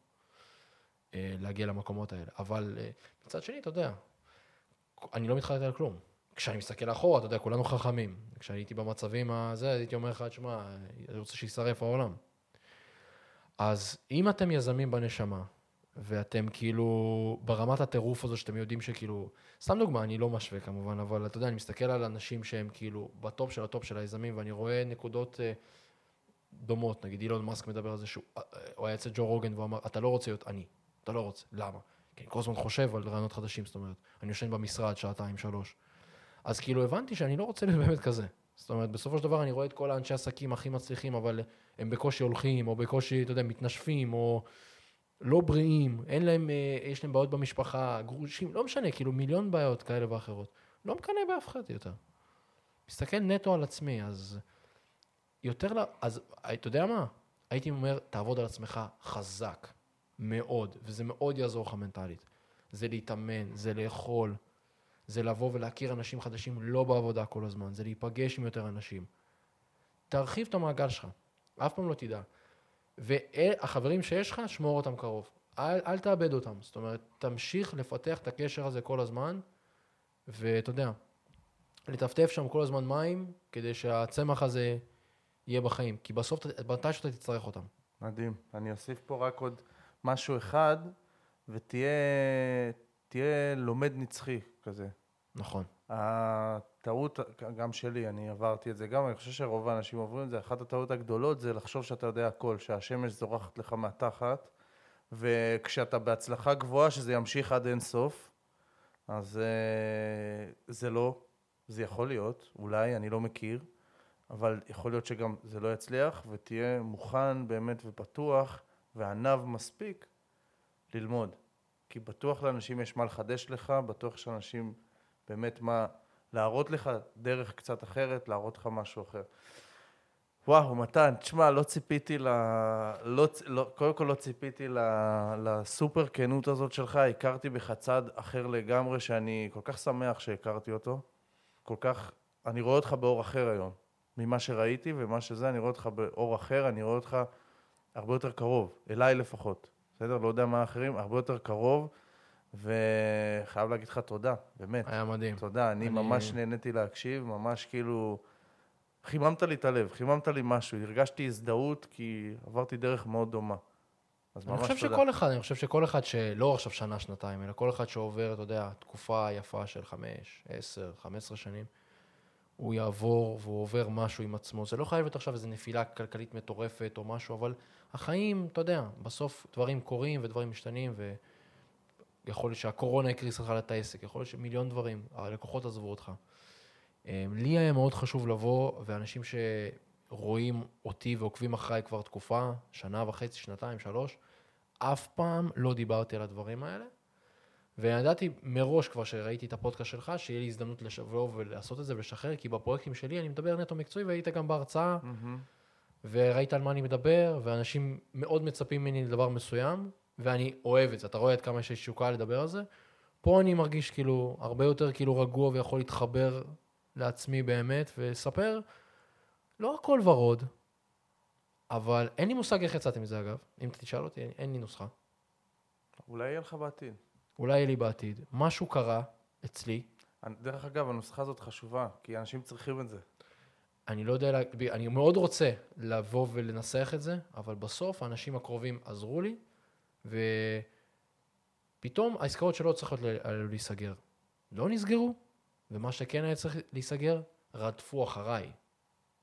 S1: אה, להגיע למקומות האלה. אבל אה, מצד שני, אתה יודע, אני לא מתחרט על כלום. כשאני מסתכל אחורה, אתה יודע, כולנו חכמים. כשהייתי במצבים הזה, הייתי אומר לך, תשמע, אני רוצה שישרף העולם. אז אם אתם יזמים בנשמה, ואתם כאילו ברמת הטירוף הזו שאתם יודעים שכאילו, סתם דוגמה, אני לא משווה כמובן, אבל אתה יודע, אני מסתכל על אנשים שהם כאילו ב top של ה top של היזמים, ואני רואה נקודות אה, דומות, נגיד אילון מאסק מדבר על זה שהוא, אה, הוא היה אצל ג'ו רוגן והוא אמר, אתה לא רוצה להיות אני, אתה לא רוצה, למה? כי אני כל הזמן חושב על רעיונות חדשים, זאת אומרת, אני יושן במשרד שעתיים, שלוש. אז כאילו הבנתי שאני לא רוצה להיות באמת כזה. זאת אומרת, בסופו של דבר אני רואה את כל האנשי עסקים הכי מצליחים, אבל הם בקושי הולכים, או בקושי, אתה יודע, מתנשפים, או לא בריאים, אין להם, אה, יש להם בעיות במשפחה, גרושים, לא משנה, כאילו מיליון בעיות כאלה ואחרות. לא מקנא באף אחד יותר. מסתכל נטו על עצמי, אז יותר, לה, אז אתה יודע מה? הייתי אומר, תעבוד על עצמך חזק, מאוד, וזה מאוד יעזור לך מנטלית. זה להתאמן, זה לאכול, זה לבוא ולהכיר אנשים חדשים לא בעבודה כל הזמן, זה להיפגש עם יותר אנשים. תרחיב את המעגל שלך, אף פעם לא תדע. והחברים שיש לך, שמור אותם קרוב. אל, אל תאבד אותם. זאת אומרת, תמשיך לפתח את הקשר הזה כל הזמן, ואתה יודע, לטפטף שם כל הזמן מים, כדי שהצמח הזה יהיה בחיים. כי בסוף, מתי שאתה תצטרך אותם.
S2: מדהים. אני אוסיף פה רק עוד משהו אחד, ותהיה לומד נצחי כזה.
S1: נכון.
S2: הטעות, גם שלי, אני עברתי את זה גם, אני חושב שרוב האנשים עוברים את זה, אחת הטעות הגדולות זה לחשוב שאתה יודע הכל, שהשמש זורחת לך מהתחת, וכשאתה בהצלחה גבוהה שזה ימשיך עד אין סוף, אז אה, זה לא, זה יכול להיות, אולי, אני לא מכיר, אבל יכול להיות שגם זה לא יצליח, ותהיה מוכן באמת ופתוח וענב מספיק ללמוד. כי בטוח לאנשים יש מה לחדש לך, בטוח שאנשים... באמת מה להראות לך דרך קצת אחרת, להראות לך משהו אחר. וואו, מתן, תשמע, לא ציפיתי ל... לא, לא, קודם כל לא ציפיתי ל... לסופר כנות הזאת שלך, הכרתי בך צד אחר לגמרי, שאני כל כך שמח שהכרתי אותו. כל כך, אני רואה אותך באור אחר היום, ממה שראיתי ומה שזה, אני רואה אותך באור אחר, אני רואה אותך הרבה יותר קרוב, אליי לפחות, בסדר? לא יודע מה האחרים, הרבה יותר קרוב, וחייב להגיד לך תודה, באמת.
S1: היה מדהים.
S2: תודה, אני
S1: אני-
S2: ממש נהניתי להקשיב, ממש כאילו... חיממת לי את הלב, חיממת לי משהו, הרגשתי הזדהות כי עברתי דרך מאוד דומה. אז
S1: אני
S2: ממש
S1: חושב
S2: תודה.
S1: שכל אחד, אני חושב שכל אחד שלא עכשיו שנה, שנתיים, אלא כל אחד שעובר, אתה יודע, תקופה יפה של חמש, עשר, חמש עשרה שנים, הוא יעבור והוא עובר משהו עם עצמו. זה לא חייב להיות עכשיו איזו נפילה כלכלית מטורפת או משהו, אבל החיים, אתה יודע, בסוף דברים קורים ודברים משתנים, ויכול להיות שהקורונה הקריסה לך את העסק, יכול להיות שמיליון דברים, הלקוחות עזבו אותך. אה, לי היה מאוד חשוב לבוא, ואנשים שרואים אותי ועוקבים אחריי כבר תקופה, שנה וחצי, שנתיים, שלוש, אף פעם לא דיברתי על הדברים האלה. וידעתי מראש כבר שראיתי את הפודקאסט שלך, שיהיה לי הזדמנות לבוא ולעשות את זה ולשחרר, כי בפרויקטים שלי אני מדבר נטו מקצועי, והיית גם בהרצאה,
S2: מהמם.
S1: וראית על מה אני מדבר, ואנשים מאוד מצפים ממני לדבר מסוים, ואני אוהב את זה. אתה רואה עד כמה יש לי תשוקה לדבר על זה. פה אני מרגיש כאילו הרבה יותר כאילו רגוע ויכול להתחבר לעצמי באמת, ולספר, לא הכל ורוד, אבל אין לי מושג איך יצאתי מזה אגב. אם אתה תשאל אותי, אין, אין לי נוסחה.
S2: אולי יהיה לך בעתיד.
S1: אולי יהיה לי בעתיד. משהו קרה אצלי,
S2: דרך אגב, הנוסחה הזאת חשובה, כי אנשים צריכים את זה.
S1: אני לא יודע, אני מאוד רוצה לבוא ולנסח את זה, אבל בסוף האנשים הקרובים עזרו לי, ופתאום העסקאות שלא צריכות להיסגר. לא נסגרו, ומה שכן היה צריך להיסגר, רדפו אחריי.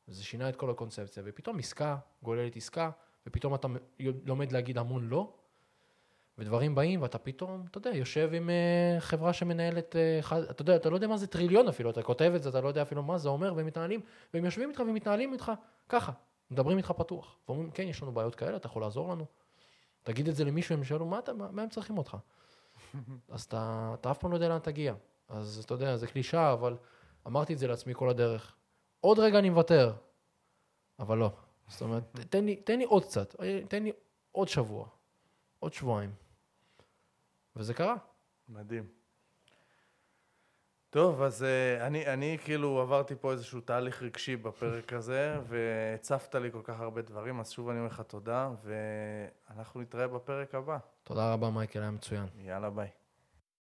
S1: וזה שינה את כל הקונספציה, ופתאום עסקה גוללת עסקה, ופתאום אתה לומד להגיד המון לא, ודברים באים, ואתה פתאום, אתה יודע, יושב עם uh, חברה שמנהלת, אחד, אתה יודע, אתה לא יודע מה זה טריליון אפילו, אתה כותב את זה, אתה לא יודע אפילו מה זה אומר, והם מתנהלים, והם יושבים איתך ומתנהלים איתך ככה, מדברים איתך פתוח. ואומרים, כן, יש לנו בעיות כאלה, אתה יכול לעזור לנו? תגיד את זה למישהו, הם ישאלו, מה, אתה, מה, מה הם צריכים אותך? אז אתה, אתה אף פעם לא יודע לאן תגיע. אז אתה יודע, זה קלישאה, אבל אמרתי את זה לעצמי כל הדרך. עוד רגע אני מוותר, אבל לא. זאת אומרת, תן לי, תן לי עוד קצת, תן לי עוד שבוע, עוד שבועיים. וזה קרה.
S2: מדהים. טוב, אז uh, אני, אני כאילו עברתי פה איזשהו תהליך רגשי בפרק הזה, והצפת לי כל כך הרבה דברים, אז שוב אני אומר לך תודה, ואנחנו נתראה בפרק הבא.
S1: תודה רבה, מייקל, היה מצוין.
S2: יאללה, ביי.